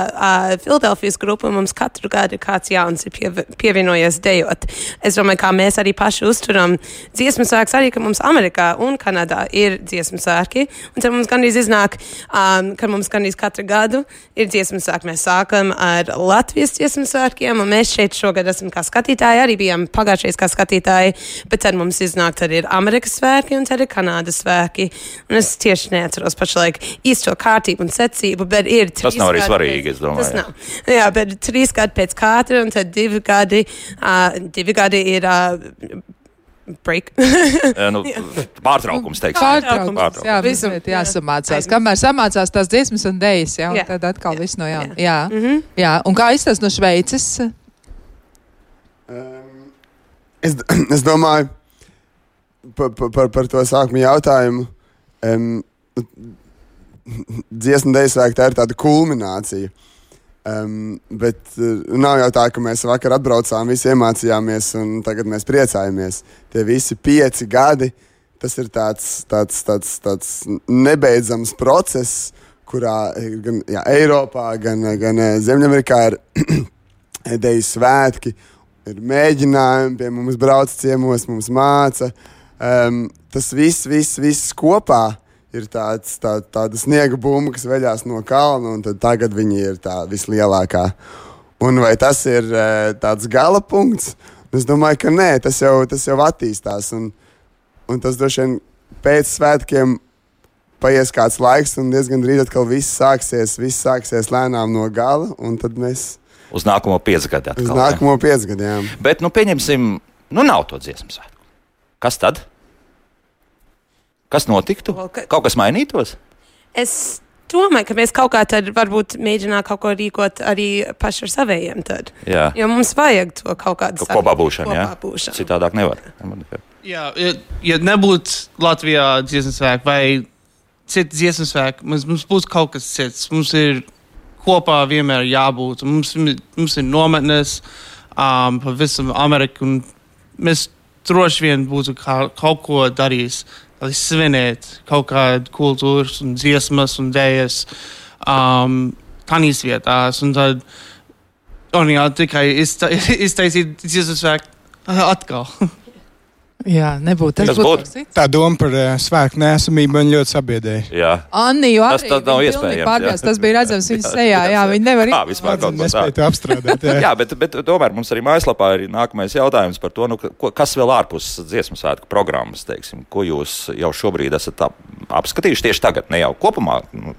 Filadelfijas grupa, mums katru gadu kāds jauns ir pievi- pievienojies dejot. Es domāju, kā mēs arī paši uzturam dziesmu svēks, arī, ka mums Amerikā un Kanadā ir dziesmu svēki. Un tad mums gandrīz iznāk, um, ka mums gandrīz katru gadu ir dziesmu svēki. Mēs sākam ar Latvijas dziesmu svēkiem, un mēs šeit šogad esam kā skatītāji, arī bijām pagājušajā kā skatītāji, bet tad mums iznāk, tad ir Amerikas svēki un tad ir Kanādas svēki. Un es tieši neatceros pašlaik īsto kārtību un secību, bet ir Tas trīs nav arī svarīgi, es domāju, Tas nav. Jā, bet trīs gadi pēc katra, un tad divi gadi, uh, divi gadi ir uh, break. *laughs* Nu, pārtraukums, teiksim. Pārtraukums. Pārtraukums. Jā, Visam, jā. jāsamācās. Ai. Kamēr samācās tās dziesmas un dejas, jā, un Jā. tad atkal Jā. viss no jauna. Jā. Jā. Mhm. jā, un kā izstāsta no Šveices? Um, es, *clears throat* es domāju par, par, par, to sākumu jautājumu. Um, *laughs* dziesmu dēļ tā ir tāda kulminācija. Um, bet uh, nav jau tā, ka mēs vakar atbraucām, visi iemācījāmies, un tagad mēs priecājamies. Tie visi pieci gadi, tas ir tāds, tāds, tāds, tāds nebeidzams process, kurā ir gan jā, Eiropā, gan, gan eh, Ziemeļamerikā ir *clears throat* ideju svētki, ir mēģinājumi, pie mums brauc ciemos, mums māca. Um, tas viss, viss, viss kopā ir tāds, tā, tāda sniega bumba, kas veļās no kalna, un tagad viņi ir tā vislielākā. Un vai tas ir eh, tāds gala punkts? Es domāju, ka nē, tas jau, tas jau attīstās. Un, un tas droši vien pēc svētkiem paies kāds laiks, un diezgan drīz atkal viss sāksies, viss sāksies lēnām no gala, un tad mēs Uz nākamo piecgadu uz nākamo piecgadiem. Bet, nu, pieņemsim, nu, nav to dziesmu svētku. Kas tad? Kas notiktu? Kaut kas mainītos? Es domāju, ka mēs kaut kā tad varbūt mēģinām kaut ko rīkot arī paši ar saviem. Tad. Jā, Jo mums vajag to kaut kādu Ka kopā būšanu. Jā, Kopā būšanu. citādāk nevar. Jā, ja, ja nebūtu Latvijā dziesmu svēki vai cits dziesmu svēki, mums, mums būs kaut kas cits. Mums ir kopā vienmēr jābūt. Mums, mums ir nometnes um, pa visam Ameriku, mēs droši vien būtu kā, kaut ko darījis, lai svinētu kaut kādu kultūras un dziesmas un dēļas um, tanīs vietās. Un tad, un jā, tikai izta- *laughs* iztaisīt dziesmu svēku atkal. *laughs* Jā, nebūtu. Tas Tas būtu. Tā doma par uh, svēku nesamību man ļoti sabiedēja. Jā. Anni, jo Tas tad nav viņa iespējams, pārgājās. Tas bija redzams viņas Jā, sejā. Jā, viņi nevar Kā vispār kaut ko tādu? to apstrādāt. Jā. *laughs* Jā, bet, bet tomēr mums arī mājaslapā ir nākamais jautājums par to, nu, ko, kas vēl ārpus dziesmu svētku programmas, teiksim, ko jūs jau šobrīd esat ap, apskatījuši tieši tagad, ne jau kopumā. Nu,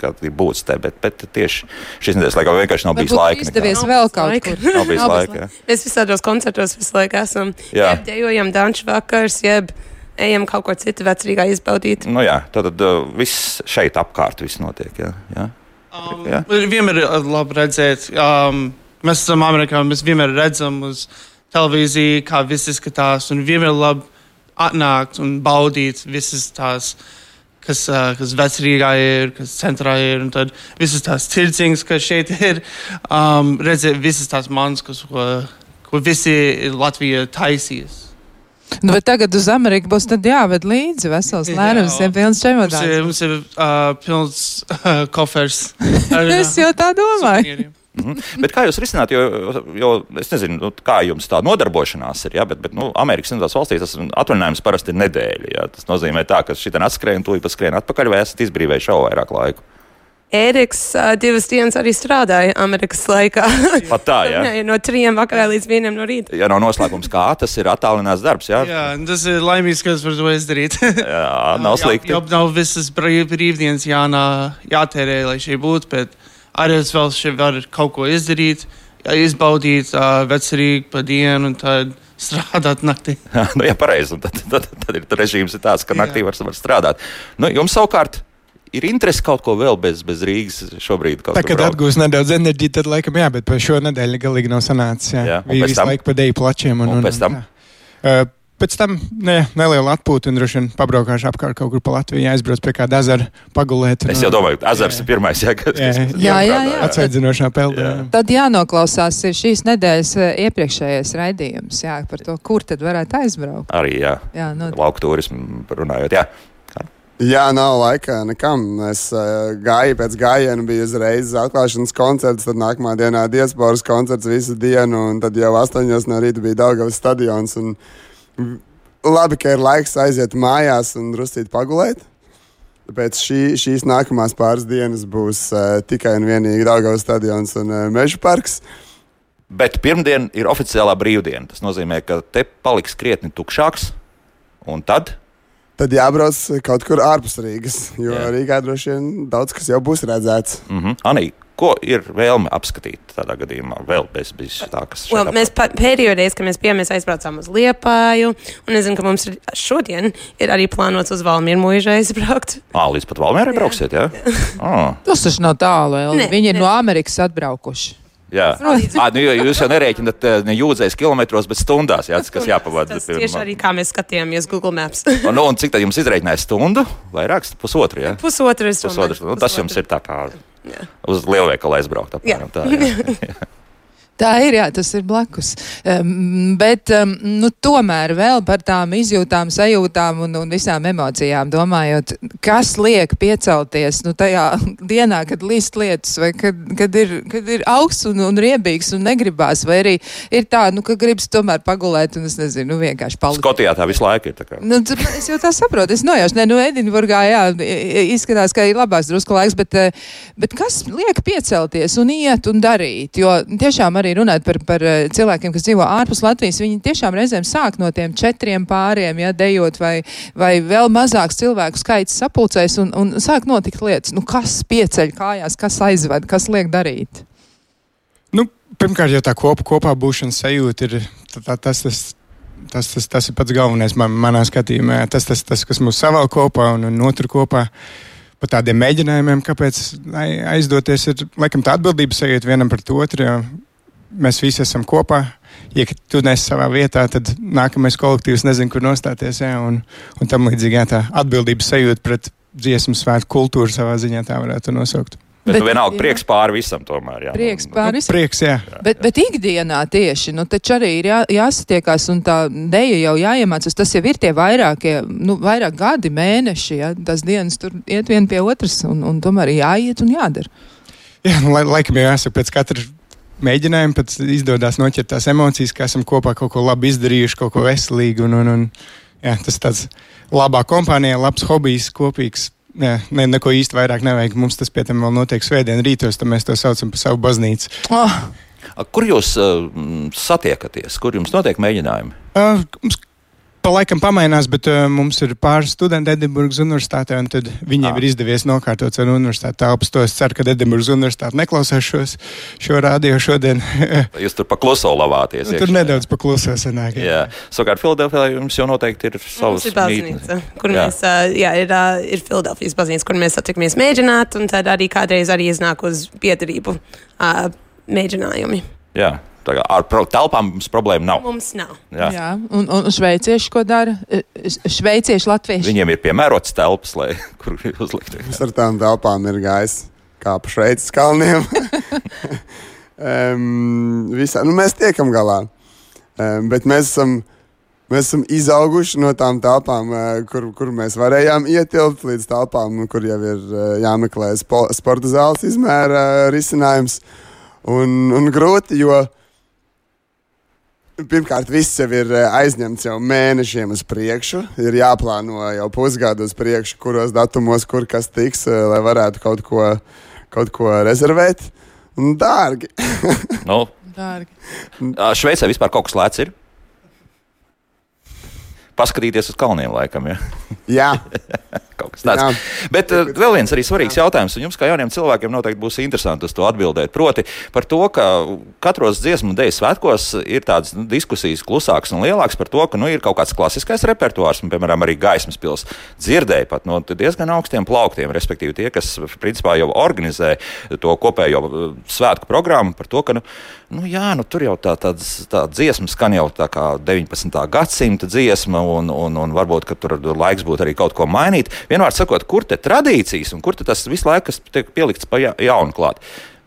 Kad ir būts te, bet, bet tieši šīs nedēļas laikā vienkārši nav bijis laika. izdevies nekā. vēl kaut kur. Nav bijis Nav bijis laika. jā. Mēs visādos koncertos visu laiku esam. Jā. Jeb dejojam danču vakars, jeb ejam kaut ko citu vecrīgā izbaudīt. Nu, jā, tad, tad uh, viss šeit apkārt viss notiek. Jā, jā. Um, Jā. vienmēr ir uh, labi redzēt. Um, mēs esam Amerikā, mēs vienmēr redzam uz televīziju, kā viss izskatās. Un vienmēr ir labi atnākt un baudīt visas tās, kas, uh, kas vecrīgā ir, kas centrā ir. Un tad visas tās tirdziņas, kas šeit ir. Um, redzēt visas tās manas, kas, ko, ko visi Latvija taisīs. Nu, bet tagad uz Ameriku būs jāved līdzi vesels lērums, ja pilns Mums ir, čemodāns. mums ir uh, pilns *laughs* uh, kofers. *laughs* ar, Es jau tā domāju. suvenīriem. Mhm. Bet kā jūs risināt, jo, jo es nezinu, nu, kā jums tā nodarbošanās ir, ja? bet, bet nu, Amerikas Savienotās valstīs tas atvaļinājums parasti ir nedēļa. Ja? Tas nozīmē, tā, ka šī atskrēja un tūlīt paskrien atpakaļ, vai esat izbrīvējuši jau vairāk laika. Ēriks uh, divas dienas arī strādāja Amerikas laikā. *laughs* Pat tā, ja, *laughs* Jā, no trījiem vakarā līdz vienam no rīta. ja nav noslēpums, kā tas ir attālināts darbs. Ja? Jā, tas ir laimīgs, ka es varu to izdarīt. *laughs* Jā, nav slikti. Jā, nav visas brīv, brīvdienas jānā, jātērē, lai šī būtu, bet arī es vēl šeit varu kaut ko izdarīt, izbaudīt uh, vecerīgi pa dienu un tad strādāt naktī. *laughs* nu, jā, pareizi. un Tad, tad, tad ir režīms ir tāds, ka naktī var, var strādāt. Nu, jums savukārt ir interese kaut ko vēl bez, bez Rīgas šobrīd. kaut Tā braukt? atgūs nedaudz enerģiju, tad laikam jā, bet par šo nedēļu galīgi nav sanācis. Jā, Jā, un bija visu tam? laiku pa deju plačiem. Un pēc tam? jā. Uh, Pēc tam ne, neliela atpūta un droši vien pabraukāšu apkārt kaut kur pa Latviju, aizbraucu pie kāda ezera, pagulēt. Es jau domāju, ka ezers ir pirmais, jā, kas Jā, kas- jā, jā, jā. Atsveidzinošā peldē. Jā. jā. Tad jānoklausās šīs nedēļas eh, iepriekšējais raidījums, jā, par to, kur tad varētu aizbraukt. Arī, jā, Jā, nu, lauku turismu runājot, jā. Jā, nav laika nekam. Es uh, gāju pēc gājiena, bija uzreiz atklāšanas koncerts, tad nākamā dienā diasporas koncerts visu dienu, un tad jau astoņos no rīta bija Daugavas stadions. Un v- labi, ka ir laiks aiziet mājās un drusīt pagulēt. Tāpēc šī, šīs nākamās pāris dienas būs uh, tikai un vienīgi Daugavas stadions un uh, Meža parks. Bet pirmdiena ir oficiālā brīvdiena. Tas nozīmē, ka te paliks krietni tukšāks. Un tad Tad jābrauc kaut kur ārpus Rīgas, jo. Jā. Rīgā droši vien daudz kas jau būs redzēts. Mm -hmm. Anī, ko ir vēlme apskatīt tādā gadījumā? Vēl bez, bez tā, kas Well, mēs pēdējo reizi, kad mēs bijām, mēs aizbraucām uz Liepāju. Un es zinu, ka mums ir, šodien ir arī plānots uz Valmīru mūžu aizbraukt. Ā, līdz pat Valmērai brauksiet, jā? Ah, tas taču nav tālu. vēl. Ne, Viņi ir ne. no Amerikas atbraukuši. jā. À, nu, jūs jau nerēķināt eh, ne jūdzēs kilometros, bet stundās, jā, tas, kas jāpavada. Tas tieši arī kā mēs skatījāmies Google Maps. Un, nu, un cik tad jums izreikināja stundu? Vairāk, pusotru, jā? Pusotru es Pusotru. domāju. Nu, tas jums ir tā kā uz lielveikalu aizbraukt. Apmēram, tā, jā. *laughs* *laughs* Tā ir, jā, tas ir blakus. Um, bet, um, nu, tomēr vēl par tām izjūtām, sajūtām un, un visām emocijām domājot, kas liek piecelties nu, tajā *laughs* dienā, kad līst lietus, vai kad, kad, ir, kad ir augsts un, un riebīgs un negribās, vai arī ir tā, nu, ka gribas tomēr pagulēt un, es nezinu, nu, vienkārši palikt. Skotijā tā visu laiku ir. tā kā. Nu, es jau tā saprotu, es nojaušu, ne, nu, Edinburgā, jā, izskatās, ka ir labāks drusku laiks, bet, eh, bet kas liek piecelties un iet un darīt? Jo tiešām arī runāt par, par eh, cilvēkiem, kas dzīvo ārpus Latvijas, viņi tiešām reizēm sāk no tiem četriem pāriem, ja dejot vai, vai vēl mazāks cilvēku skaits sapulcēs un, un sāk notikt lietas. Nu, kas pieceļ kājās, kas aizved, kas liek darīt? Nu, pirmkārt, jau tā kopa, kopā būšanas sajūta ir tā, tā, tas, tas, tas, tas, tas ir pats galvenais man, manā skatījumā. Tas, tas, tas, kas mūs savēl kopā un, un notur kopā. Par tādiem mēģinājumiem, kāpēc ai- aizdoties, ir laikam tā atbildības sajūta vienam pret otru. Mēs visi esam kopā. Ja tu nesi savā vietā, tad nākamais kolektīvs nezina, kur nostāties. Jā, un, un tam līdzīgi jā, tā atbildības sajūta pret dziesmu svētku kultūru savā ziņā tā varētu nosaukt. Bet, Bet- vienalga jā. prieks pāri visam tomēr. Jā, Prieks Nu, pār Nu, visam. prieks, jā. Bet, bet ikdienā tieši, nu, taču arī ir jā, jāsatiekās un tā deja jau jāiemācās. Tas jau ir tie vairākie, nu, vairāk gadi, mēneši, ja tas dienas tur iet viena pie otras un, un tomēr jāiet un jādara. Jā, nu, lai, laikam jau jāsaka, pēc katra mēģinājuma pēc izdodas noķert tās emocijas, ka esam kopā kaut ko labi izdarījuši, kaut ko veselīgu. Un, un, un, jā, tas tāds labā kompānijā, labs hobijs, kopīgs. Jā, ne, neko īsti vairāk nevajag. Mums tas pie tam vēl notiek svētdien rītos, tad mēs to saucam par savu baznīcu. Oh, A, Kur jūs uh, satiekaties? Kur jums notiek mēģinājumi? Uh, mums pa laikam pamainās, bet uh, mums ir pāris studenti Edinburgas universitātē, un tad viņiem Ah. ir izdevies nokārtot savu universitāti telpas. To es ceru, ka Edinburgas universitāte neklausās šos, šo rādio šodien. *laughs* Jūs tur pakluso lavāties. tur iekšā, nedaudz paklusē sanāk. jā. Jā, savukārt Filadelfijā jums jau noteikti ir Mums savs ir baznīca, kur Jā. mēs, uh, jā, ir, uh, ir Filadelfijas baznīca, kur mēs satikamies mēģināt, un tad arī kādreiz arī iznāk uz piedarību uh, mēģinājumi. Jā, kā ar pro- telpām mums problēma nav. Mums nav. Jā. jā, un, un šveicieši ko dara? E, Šveicieši, latvieši. Viņiem ir piemērots telpas, lai *laughs* kur uzlikt. Mums ar tām telpām ir gājis kā pa Šveices kalniem. *laughs* um, visā, nu, mēs tiekam galā. Um, bet mēs esam, mēs esam izauguši no tām telpām, uh, kur, kur mēs varējām ietilpt, līdz telpām, kur jau ir uh, jāmeklē spo, sporta zāles izmēra uh, risinājums. Un, un grūti, jo Pirmkārt, viss jau ir eh, aizņemts jau mēnešiem uz priekšu. Ir jāplāno jau pusgadu uz priekšu, kuros datumos, kur kas tiks, eh, lai varētu kaut ko, kaut ko rezervēt. Un dārgi. Nu, Dārgi. Šveicē vispār kaut kas lēts ir. Paskatīties uz kalniem, laikam. Ja? Jā, *laughs* Kaut kas tāds. Jā. Bet uh, vēl viens arī svarīgs jā. jautājums, un jums kā jauniem cilvēkiem noteikti būs interesanti uz to atbildēt. Proti par to, ka katros dziesmu un dēļu svētkos ir tādas nu, diskusijas klusākas un lielākas par to, ka nu, ir kaut kāds klasiskais repertuārs, un, piemēram, arī gaismas pils dzirdēja pat no diezgan augstiem plauktiem, respektīvi tie, kas principā jau organizē to kopējo uh, svētku programmu par to, ka nu, nu, jā, nu, tur jau tā, tāds, tā dziesma skan jau tā kā 19. gadsimta dziesma, un, un, un varbūt tur laiks būtu arī kaut ko mainīt. Vienmēr sakot, kur te tradīcijas un kur tas visu laiku tiek pielikts pa jaunu klāt.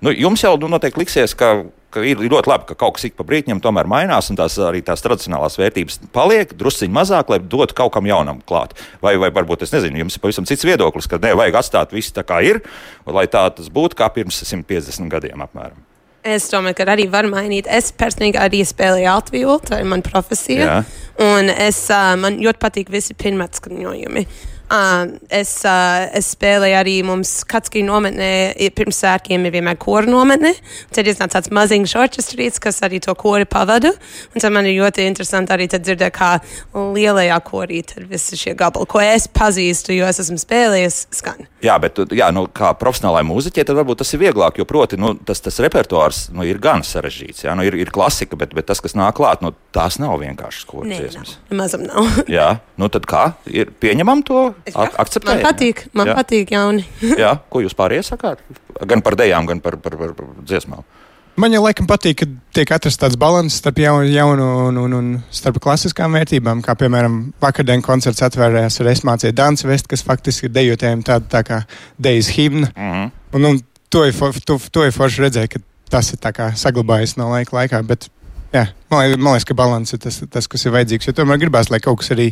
Nu, jums jau nu, noteikti liksies, ka, ka ir ļoti labi, ka kaut kas ik pa brīdim tomēr mainās, un tās arī tās tradicionālās vērtības paliek drusciņi mazāk, lai dotu kaut kam jaunam klāt. Vai, vai varbūt es nezinu, jums ir pavisam cits viedoklis, ka nevajag atstāt visu tā kā ir, lai tā tas būtu kā pirms 150 gadiem apmēram. Es domāju, ka arī var mainīt. Es personīgi arī spēlēju Latviju, tā ir mana profesija. Jā. Un es, man ļoti patīk visi pirmatskaņojumi. Uh, es, uh, es spēlēju arī mums Katskī nometnē, pirms sērkiem ir vienmēr kora nometne. Tad iznāca tāds maziņš orķestrīts, kas arī to kori pavada. Un tad man ir ļoti interesanti arī dzirdēt, kā lielajā korī tad visi šie gabali, ko es pazīstu, jo es esmu spēlējis, skan. Jā, bet jā, nu, kā profesionālai mūziķei, tad varbūt tas ir vieglāk, jo proti, nu, tas, tas repertuārs nu, ir gan sarežģīts. Jā, nu, ir, ir klasika, bet, bet tas, kas nāk klāt, nu, tās nav vienkāršas koras dziesmas. Mazam nav. jā, nu tad kā? Ir, pieņemam to? Akceptējam. Man patīk, man jā. patīk jauni. *laughs* jā, ko jūs pārējie sakāt? Gan par dejām, gan par, par, par, par dziesmām. Man jau laikam patīk, ka tiek atrasts tāds līdzsvars starp jaunu, jaunu un, un, un starp klasiskām vērtībām. Kā piemēram, vakardienas koncerts atvērās ar esmācīju Dānijas vestu, kas faktiski ir dejotājiem tāda tā kā dejas himna. Mm -hmm. un, un, to, ir, to, to ir forši redzēt, ka tas ir saglabājies no laika laikā. Bet Jā, man, liekas, man liekas, ka līdzsvars ir tas, tas, kas ir vajadzīgs. Jo tomēr gribās, lai kaut kas arī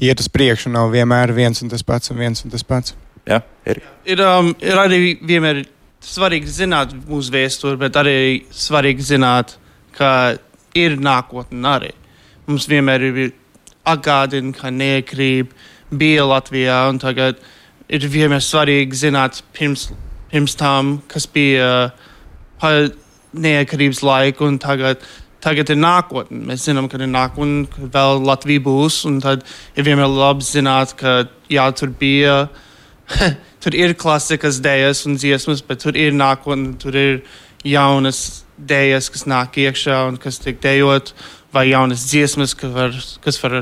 iet uz priekšu, nav vienmēr viens un tas pats un viens un tas pats. Jā, ir. Ir, um, ir arī vienmēr svarīgi zināt mūsu vēsturi, bet arī svarīgi zināt, ka ir nākotne arī. Mums vienmēr ir atgādina, ka nekrīt bija Latvijā, un tagad ir vienmēr svarīgi zināt pirms, pirms tam, kas bija uh, neatkarības laika, un tagad tagad ir nākotne. Mēs zinām, ka ir nākotne, ka vēl Latvija būs. Tad ir vienmēr labi zināt, ka jā, tur bija. *laughs* tur ir klasikas dēļas un dziesmas, bet tur ir nākotne, tur ir jaunas dēļas, kas nāk iekšā un kas tiek dejot, vai jaunas dziesmas, kas var, kas var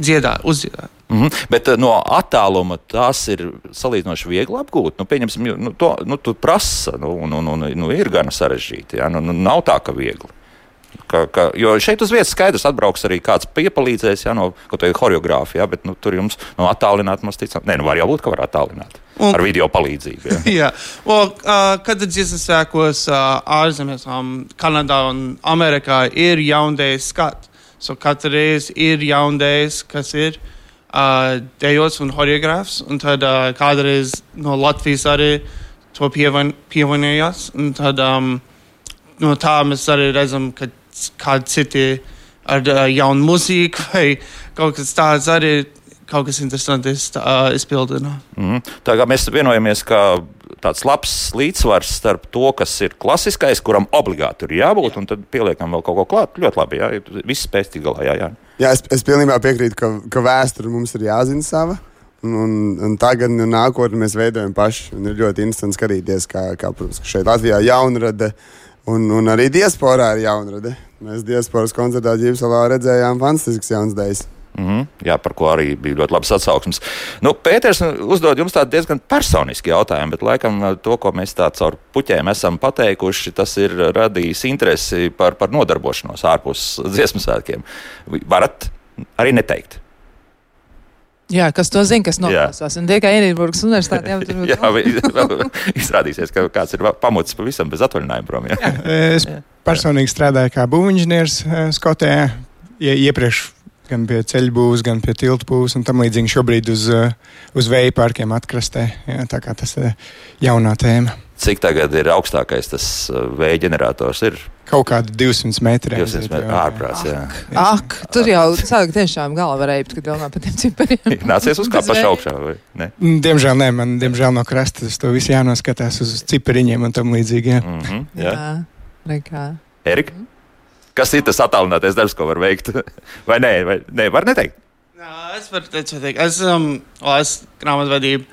dziedāt, uzdziedāt. Mm -hmm. Bet eh, no attāluma tās ir salīdzinoši viegli apgūt. Nu, pieņemsim, nu, to nu, prasa, nu, un, un, nu, ir gan sarežģīti. Ja? Nu, nu, nav tā, ka viegli. Ka, ka, jo šeit uz vietas skaidrs atbrauks arī kāds piepalīdzēs, ja no kaut kāda choreogrāfa, ja, bet nu, tur jums no attālināt mums ticam. Nē, nu var jau būt, ka var attālināt. Un, ar video palīdzību. Ja. jā, well, uh, kad dziesmas sēkos uh, ārzemēs, um, Kanadā un Amerikā ir jaundējas skats. So katru reizi ir jaundējs, kas ir uh, dejots un choreogrāfs, un tad uh, kādreiz no Latvijas arī to pievienojās. Tad um, no tā mēs arī redzam, ka kādi citi ar uh, jaunu mūziku *laughs* vai kaut kas tāds arī kaut kas interesants uh, izpildīja. Mm. Tā kā mēs vienojamies, ka tāds labs līdzsvars starp to, kas ir klasiskais, kuram obligāti ir jābūt, jā. un tad pieliekam vēl kaut ko klāt. Ļoti labi, jā, viss spēj tikt galā. Jā, jā. jā es, es pilnībā piekrītu, ka, ka vēsture mums ir jāzina sava. Un, un, un tagad, un nākotnē mēs veidojam paši. Un ir ļoti interesanti skatīties, kā, kā protams, šeit Latvijā jaunrada uh, Un, un arī diasporā ir jaunrade. Mēs diasporas koncertā Ģipsalā redzējām fantastisks jauns dēļs. Mm -hmm. Jā, par ko arī bija ļoti labs atsauksmes. Nu, Pēters uzdod jums tādu diezgan personisku jautājumu, bet laikam to, ko mēs tā caur puķēm esam pateikuši, tas ir radījis interesi par, par nodarbošanos ārpus dziesmu svētkiem. Varat arī neteikt. Jā, kas to zina, kas noklausās. Un tikai Edinburgas universitātē jau tur *laughs* jā, *laughs* izrādīsies, ka kāds ir pamocis pavisam bez atvaļinājuma prom. Jā. Jā, es personīgi strādāju kā būvniecības Skotē. Iepriekš gan pie ceļu būvs, gan pie tiltu būvs un tam līdzīgi šobrīd uz, uz vēja parkiem atkrastē. Jā, tā kā tas ir jaunā tēma. Cik tagad ir augstākais tas vēja ģenerators? Ir? Kaut kādi 200 metri. 200 metri ārprāts, jā. Ak, tur jau sāk tiešām galva varēja, kad domā par tiem cipariem. *laughs* Nācies uz kā paša augšā, vai ne? Mm, diemžēl nē, man diemžēl no krasta tas to visu jānoskatās uz cipariņiem un tam līdzīgi. Jā, mm -hmm, jā. jā rekā. Erika? Kas ir tas attālinātais darbs, ko var veikt? *laughs* Vai nē, vai, nē var neteikt? Jā, es varu teikt. Es, um, o, es grāmatvedību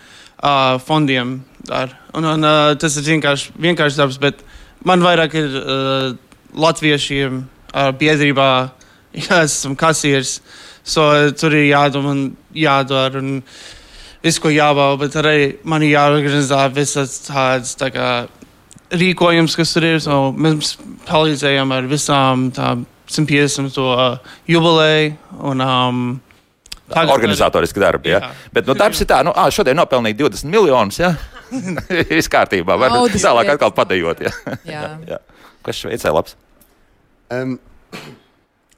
uh, fondiem daru. Un, un uh, tas ir vienkārši, vienkārši darbs, bet man vairāk ir uh, latviešiem uh, biedrībā, *laughs* esmu kasieris. So, tur ir jādomā un jādara un viss, ko jābauda, bet arī man ir jāorganizē visas tādas tā kā, rīkojums, kas tur ir. So, mēs palīdzējām ar visām tām 150. Uh, jubileju. Un, um, Tagad organizatoriski darbi. Ja? Bet nu, darbs ir tā, nu, ā, šodien nopelnīja 20 miljonus. Ja? *laughs* Viss kārtībā. Var Naudas tālāk lieta. atkal padējot. Ja? Jā. *laughs* Jā. Kas Šveicē labs? Um,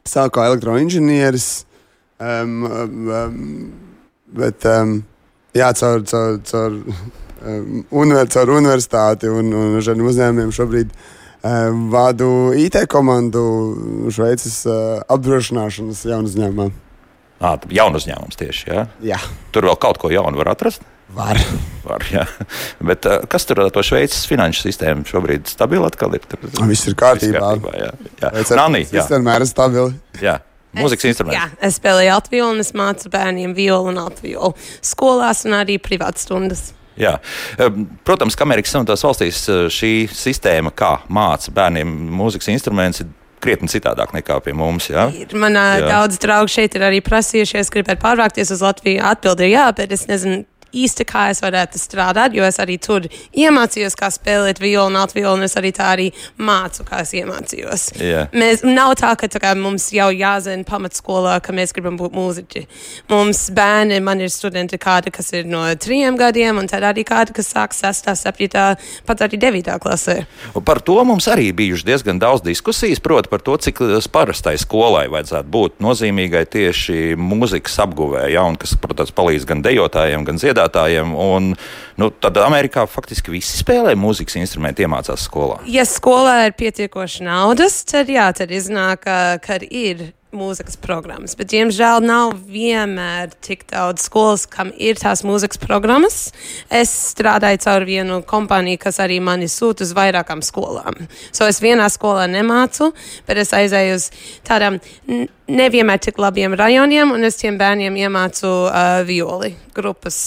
Sāku kā elektroinženieris, um, um, um, bet um, jā, caur, caur, caur, um, univer, caur universitāti un, un uzņēmumiem šobrīd um, vadu IT komandu Šveices uh, apdrošināšanas jaunu uzņēmumā. À, jaunu uzņēmums tieši. Ja? Jā, Tur vēl kaut ko jaunu var atrast. var. Var, jā. Bet, uh, kas tur ar to Šveices finanšu sistēmu šobrīd stabili atkal ir? Tur, Viss ir kārtībā. kārtībā jā. Jā. Nani, jā, Tas vienmēr ir stabili. jā. Mūzikas Jā, instruments. es spēlēju atvielu un es mācu bērniem violu un atvielu skolās un arī privātstundas. Jā. Protams, ka Amerikas Savienotās valstīs šī sistēma, kā māca bērniem mūzikas instrumentus, ir krietni citādāk nekā pie mums. Ir Man Jā. daudz draugu šeit ir arī prasījušies, gribēt pārvākties uz Latviju. Atbildi ir jā, bet es nezinu. Īsti kā es varētu strādāt, jo es arī tur iemācījos, kā spēlēt violu un atvielu, un es arī tā arī mācu, kā es iemācījos. Jā. Mēs, nav tā, ka tā kā, mums jau jāzina pamatskolā, ka mēs gribam būt mūziķi. Mums bērni, man ir studenti kādi, kas ir no trim gadiem, un tad arī kādi, kas sāk 6, 7, pat arī 9 klasē. Un Par to mums arī bijuši diezgan daudz diskusijas, proti, par to, cik parastai skolai vajadzētu būt nozīmīgai tieši mūzikas apguvē, ja, un kas, protams, palīdz gan dejotājiem, gan dziedātājiem. Un, nu, tad Amerikā faktiski visi spēlē mūzikas instrumentu, iemācās skolā. Ja skolā ir pietiekoši naudas, tad jā, tad iznāk, ka- ir mūzikas programmas. Bet, diemžēl, nav vienmēr tik daudz skolas, kam ir tās mūzikas programmas. Es strādāju caur vienu kompāniju, kas arī mani sūta uz vairākām skolām. So es vienā skolā nemācu, bet es aizēju uz tādām nevienmēr tik labiem rajoniem, un es tiem bērniem iemācu uh, violi grupas,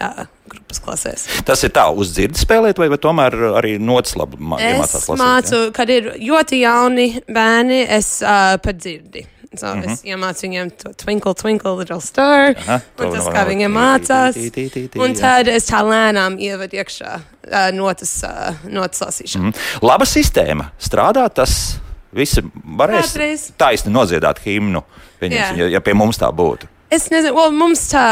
uh, grupas klasēs. Tas ir tā, uz dzirdes spēlēt, vai, vai tomēr arī nots labi mā- Es iemācās lasīt? mācu, kad ir ļoti jauni bērni, es uh, pat dzirdu. So mm Mhm. -hmm. Es iemācu viņiem to twinkle, twinkle, little star. Aha, un tas, no- kā tī, mācās. tī, tī, tī, tī, Un jā. tad es tā lēnām ievedu iekšā uh, notas, uh, notas lasīšanu. Mm. Laba sistēma. Strādā tas. Visi varēs taisni nodziedāt himnu, Jā. pieņemsim, ja, ja pie mums tā būtu. Es nezinu, well, mums tā,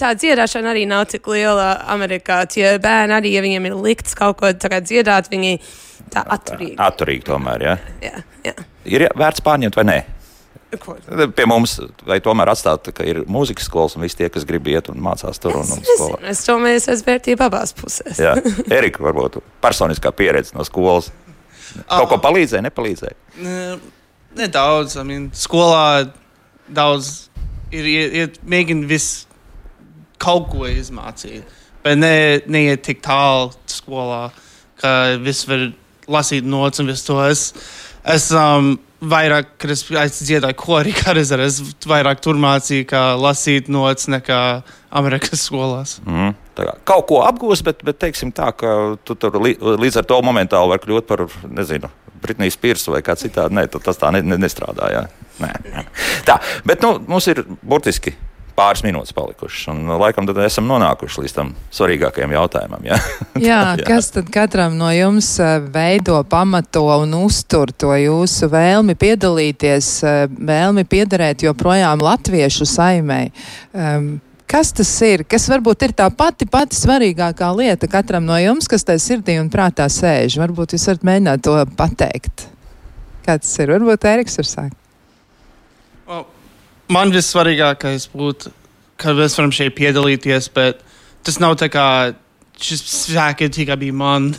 tā dziedāšana arī nav tik liela Amerikā. Tie bērni arī, ja viņiem ir likts kaut ko dziedāt, viņi tā atturīgi. Atturīgi tomēr. Ja? Jā, jā. Ir jā, vērts pārņemt vai nē? Ko? Pie mums, vai tomēr atstāt, ka ir mūzikas skolas un visi tie, kas grib iet un mācās tur un, un skolā. Es domāju, es esmu vērtība abās pusēs. Jā, Erika, varbūt personiskā pieredze no skolas. Kaut ko palīdzēja, nepalīdzēja. Ne- Nedaudz, I mean, skolā daudz ir, ir mēģina visu kaut ko izmācīt, bet ne, neiet tik tālu skolā, ka viss var lasīt nots un visu to. Es, es um, vairāk, kad es, es dziedāju korī, *laughs* kā es, es vairāk tur mācīju, kā lasīt nots nekā Amerikas skolās. Mm. Kā Kaut ko apgūst, bet, bet teiksim tā, ka tu tur līdz ar to momentāli var kļūt par, nezinu, Britnijas Pirsu vai kā citādi. Nē, tas tā ne, ne, nestrādā. Jā. Nē, nē. Tā, bet nu, mums ir burtiski pāris minūtes palikušas, un laikam tad esam nonākuši līdz tam svarīgākajam jautājumam. *laughs* Jā, Jā, kas tad katram no jums eh, veido, pamato un uztur to jūsu vēlmi piedalīties, eh, vēlmi piederēt joprojām latviešu saimē? Um, Kas tas ir? Kas varbūt ir tā pati, pati svarīgākā lieta katram no jums, kas tajā sirdī un prātā sēž? Varbūt jūs varat mēģināt to pateikt. Kā tas ir? Varbūt Eriks var sākt. Man vissvarīgākais būtu, ka mēs varam šeit piedalīties, bet tas nav tā kā šis svēki tikai bija man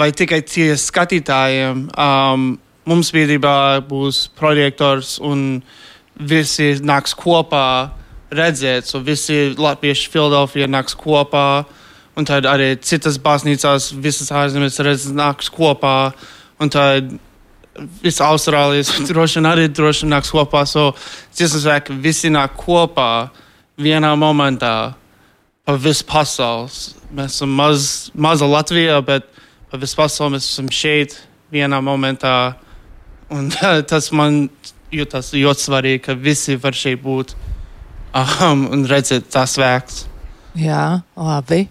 vai tikai tie skatītājiem. Um, mums biedrībā būs projektors un visi nāks kopā redzēt, so visi latvieši Filadelfijā nāks kopā. Un tad arī citas baznīcās, visas ārzemēs redzes nāks kopā. Un tad viss Austrālijas *laughs* droši vien arī droši vien nāks kopā. So dziesmu svētki visi nāk kopā vienā momentā pa visu pasaules. Mēs esam maz, maza Latvijā, bet pa visu pasauli mēs esam šeit vienā momentā. Un *laughs* tas man jūtas ļoti svarīgi, ka visi var šeit būt um, un redzēt tās svētkus. Jā, labi.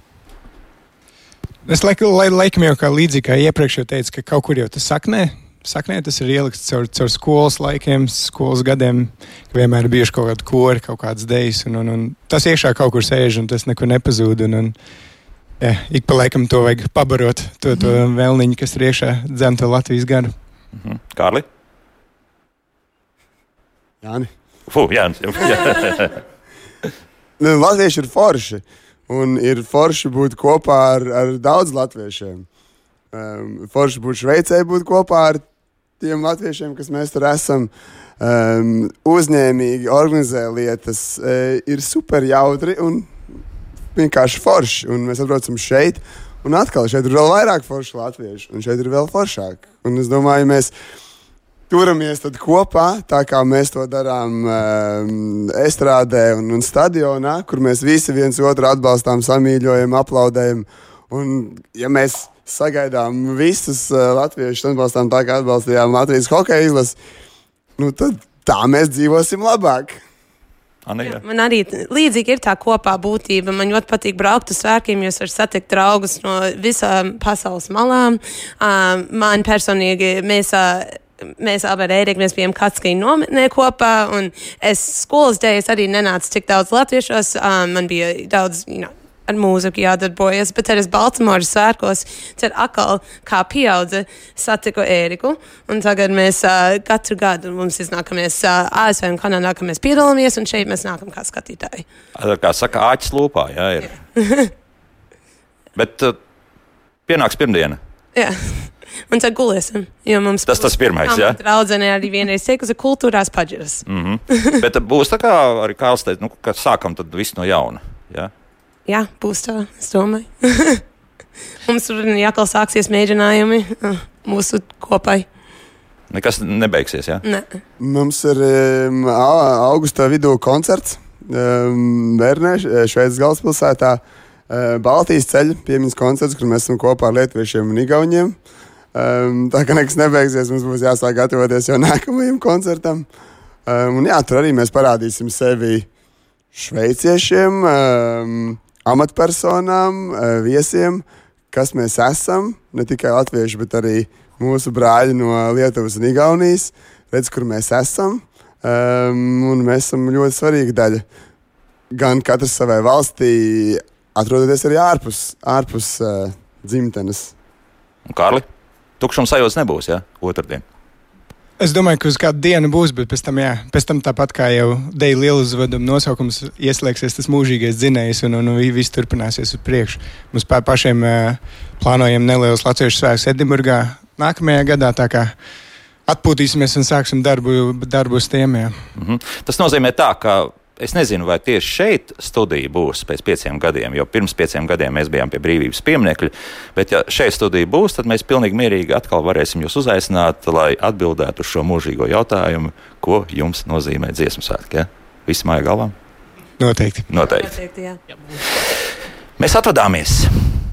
Es laikam, lai, laikam jau kā līdzīgi kā iepriekš jau teicu, ka kaut kur jau tas saknē. Saknē tas ir ielikts caur, caur skolas laikiem, skolas gadiem, ka vienmēr ir bijuši kaut kādi kori, kaut kādas dejas, un, un, un tas iekšā kaut kur sēž, un tas nekur nepazūd. Un, un, jā, ik pa laikam to vajag pabarot, to, to Mhm. vēlniņu, kas ir iekšā dzemta Latvijas garu. Mhm. Kārli? Jāni. Fū, jā, jā. *laughs* *laughs* Nu, Latvieši ir forši. Un ir forši būt kopā ar, ar daudz latviešiem. Um, forši būt Šveicē, būt kopā ar tiem latviešiem, kas mēs tur esam. Um, uzņēmīgi organizē lietas, e, ir super jautri un vienkārši forši. Un mēs atbraucam šeit, un atkal šeit ir vēl vairāk foršu latviešu, un šeit ir vēl foršāk. Un es domāju, mēs turamies kopā, tā kā mēs to darām um, estrādē un, un stadionā, kur mēs visi viens otru atbalstām, samīļojam, aplaudējam. Un, ja mēs sagaidām visus uh, latviešus, atbalstām tā, kā atbalstījām Latvijas hokeja izlasi, nu, tad tā mēs dzīvosim labāk. Anna, jā. Man arī līdzīgi ir tā kopā būtība. Man ļoti patīk braukt uz svētkiem, jo es varu satikt draugus no visām pasaules malām. Um, man personīgi mēs. Uh, Mēs abi ar Ēriku mēs bijām Katskija nometnē kopā, un es skolas dēļ es arī nenācu tik daudz latviešos. Um, man bija daudz, you know, ar mūziku jādarbojas, bet es Baltimoras svētkos, tad atkal kā pieaudze satiku Ēriku, un tagad mēs uh, katru gadu mums iznāk, ka mēs uh, ASV un Kanādā, ka mēs piedalāmies, un šeit mēs nākam kā skatītāji. Kā saka, āķis lūpā, jā, ir. *laughs* Bet uh, pienāks pirmdiena. Jā. Un tad gulēsim. Tas tas pirmais, jā? Draudzene arī vienreiz teikusi, kultūrās paģiras. Mm -hmm. Bet būs tā kā arī Kāls teica, nu, ka sākam tad visu no jauna. Jā? Jā, būs tā, es domāju. *laughs* mums tur jākal sāksies mēģinājumi mūsu kopai. Nekas nebeigsies, jā? Ne. Mums ir um, au- augustā vidū koncerts um, Bernē, Šveices galvaspilsētā. Uh, Baltijas ceļa piemiņas koncerts, kur mēs esam kopā ar Lietuviešiem un Igauniem. Um, tā kā nekas nebeigsies, mums būs jāsāk gatavoties jau *laughs* nākamajam koncertam. Um, un jā, tur arī mēs parādīsim sevi šveiciešiem, um, amatpersonām, uh, viesiem, kas mēs esam. Ne tikai latvieši, bet arī mūsu brāļi no Lietuvas un Igaunijas. Redz, kur mēs esam. Um, mēs esam ļoti svarīga daļa. Gan katrs savai valstī, atrodoties arī ārpus, ārpus uh, dzimtenes. Un Kārli, tukšums sajūta nebūs, jā, otrdien. Es domāju, ka uz kādu dienu būs, bet pēc tam, jā, pēc tam tāpat kā jau Deja liela uzveduma nosaukums, ieslēgsies tas mūžīgais dzinējs un, un, un viss turpināsies uz priekšu. Mums pa, pašiem uh, plānojam nelielus latviešu svētkus Edinburgā nākamajā gadā. Atpūtīsimies un sāksim darbu, darbu uz tiem. Jā. Mhm. Tas nozīmē tā, ka es nezinu, vai tieši šeit studija būs pēc pieciem gadiem, jo pirms pieciem gadiem mēs bijām pie brīvības pieminiekļa. Bet, ja šeit studija būs, tad mēs pilnīgi mierīgi atkal varēsim jūs uzaicināt, lai atbildētu uz šo mūžīgo jautājumu, ko jums nozīmē dziesmu svētki. Ja? Viss māja galvā? Noteikti. Noteikti. Noteikti, jā. Mēs atvadāmies.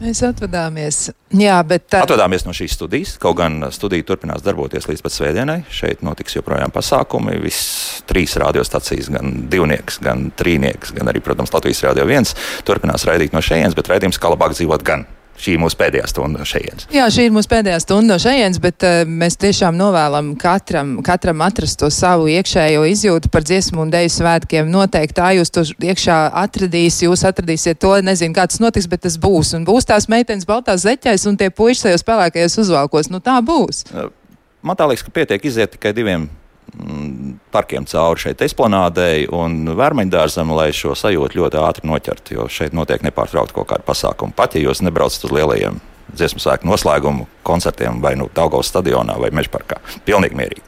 Mēs atvadāmies. Jā, bet tā, Atvadāmies no šīs studijas. Kaut gan studija turpinās darboties līdz pat svētdienai. Šeit notiks joprojām pasākumi. Visas trīs radiostacijas, gan divnieks, gan trīnieks, gan arī, protams, Latvijas Rādio 1 turpinās raidīt no šejienes, bet raidījums kā labāk dzīvot gan. Šī ir mūsu pēdējā stunda no šejienes. jā, šī ir mūsu pēdējā stunda no šejienes, bet uh, mēs tiešām novēlam katram, katram atrast to savu iekšējo izjūtu par dziesmu un deju svētkiem. Noteikti tā jūs to iekšā atradīs, jūs atradīsiet to, nezinu, kā tas notiks, bet tas būs. Un būs tās meitenes baltās zeķēs un tie puiši tajos pelēkajos uzvalkos. Nu tā būs. Man tā liekas, ka pietiek iziet tikai diviem parkiem cauri šeit esplanādei un vērmeņdārzam, lai šo sajūtu ļoti ātri noķertu, jo šeit notiek nepārtraukti kaut kādi pasākumi. Pat ja jūs nebraucat uz lielajiem dziesmu svētku noslēgumu koncertiem vai nu Daugavas stadionā vai Mežparkā. Pilnīgi mierīgi.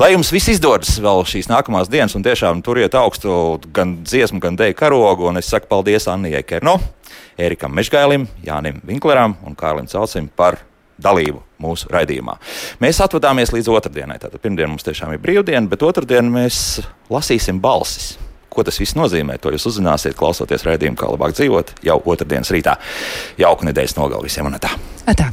Lai jums viss izdodas vēl šīs nākamās dienas un tiešām turiet augstu gan dziesmu, gan deju karogu, un es saku paldies Annijai Kerno, Ērikam Mežgailim, Jānim Vinkleram un Kārlim Celcim par dalību mūsu raidījumā. Mēs atvadāmies līdz otrdienai. Tātad pirmdien mums tiešām ir brīvdiena, bet otrdien mēs lasīsim balsis. Ko tas viss nozīmē, to jūs uzzināsiet, klausoties raidījumu, kā labāk dzīvot jau otrdienas rītā. Jauku nedēļas nogalu visiem un tā! Atā.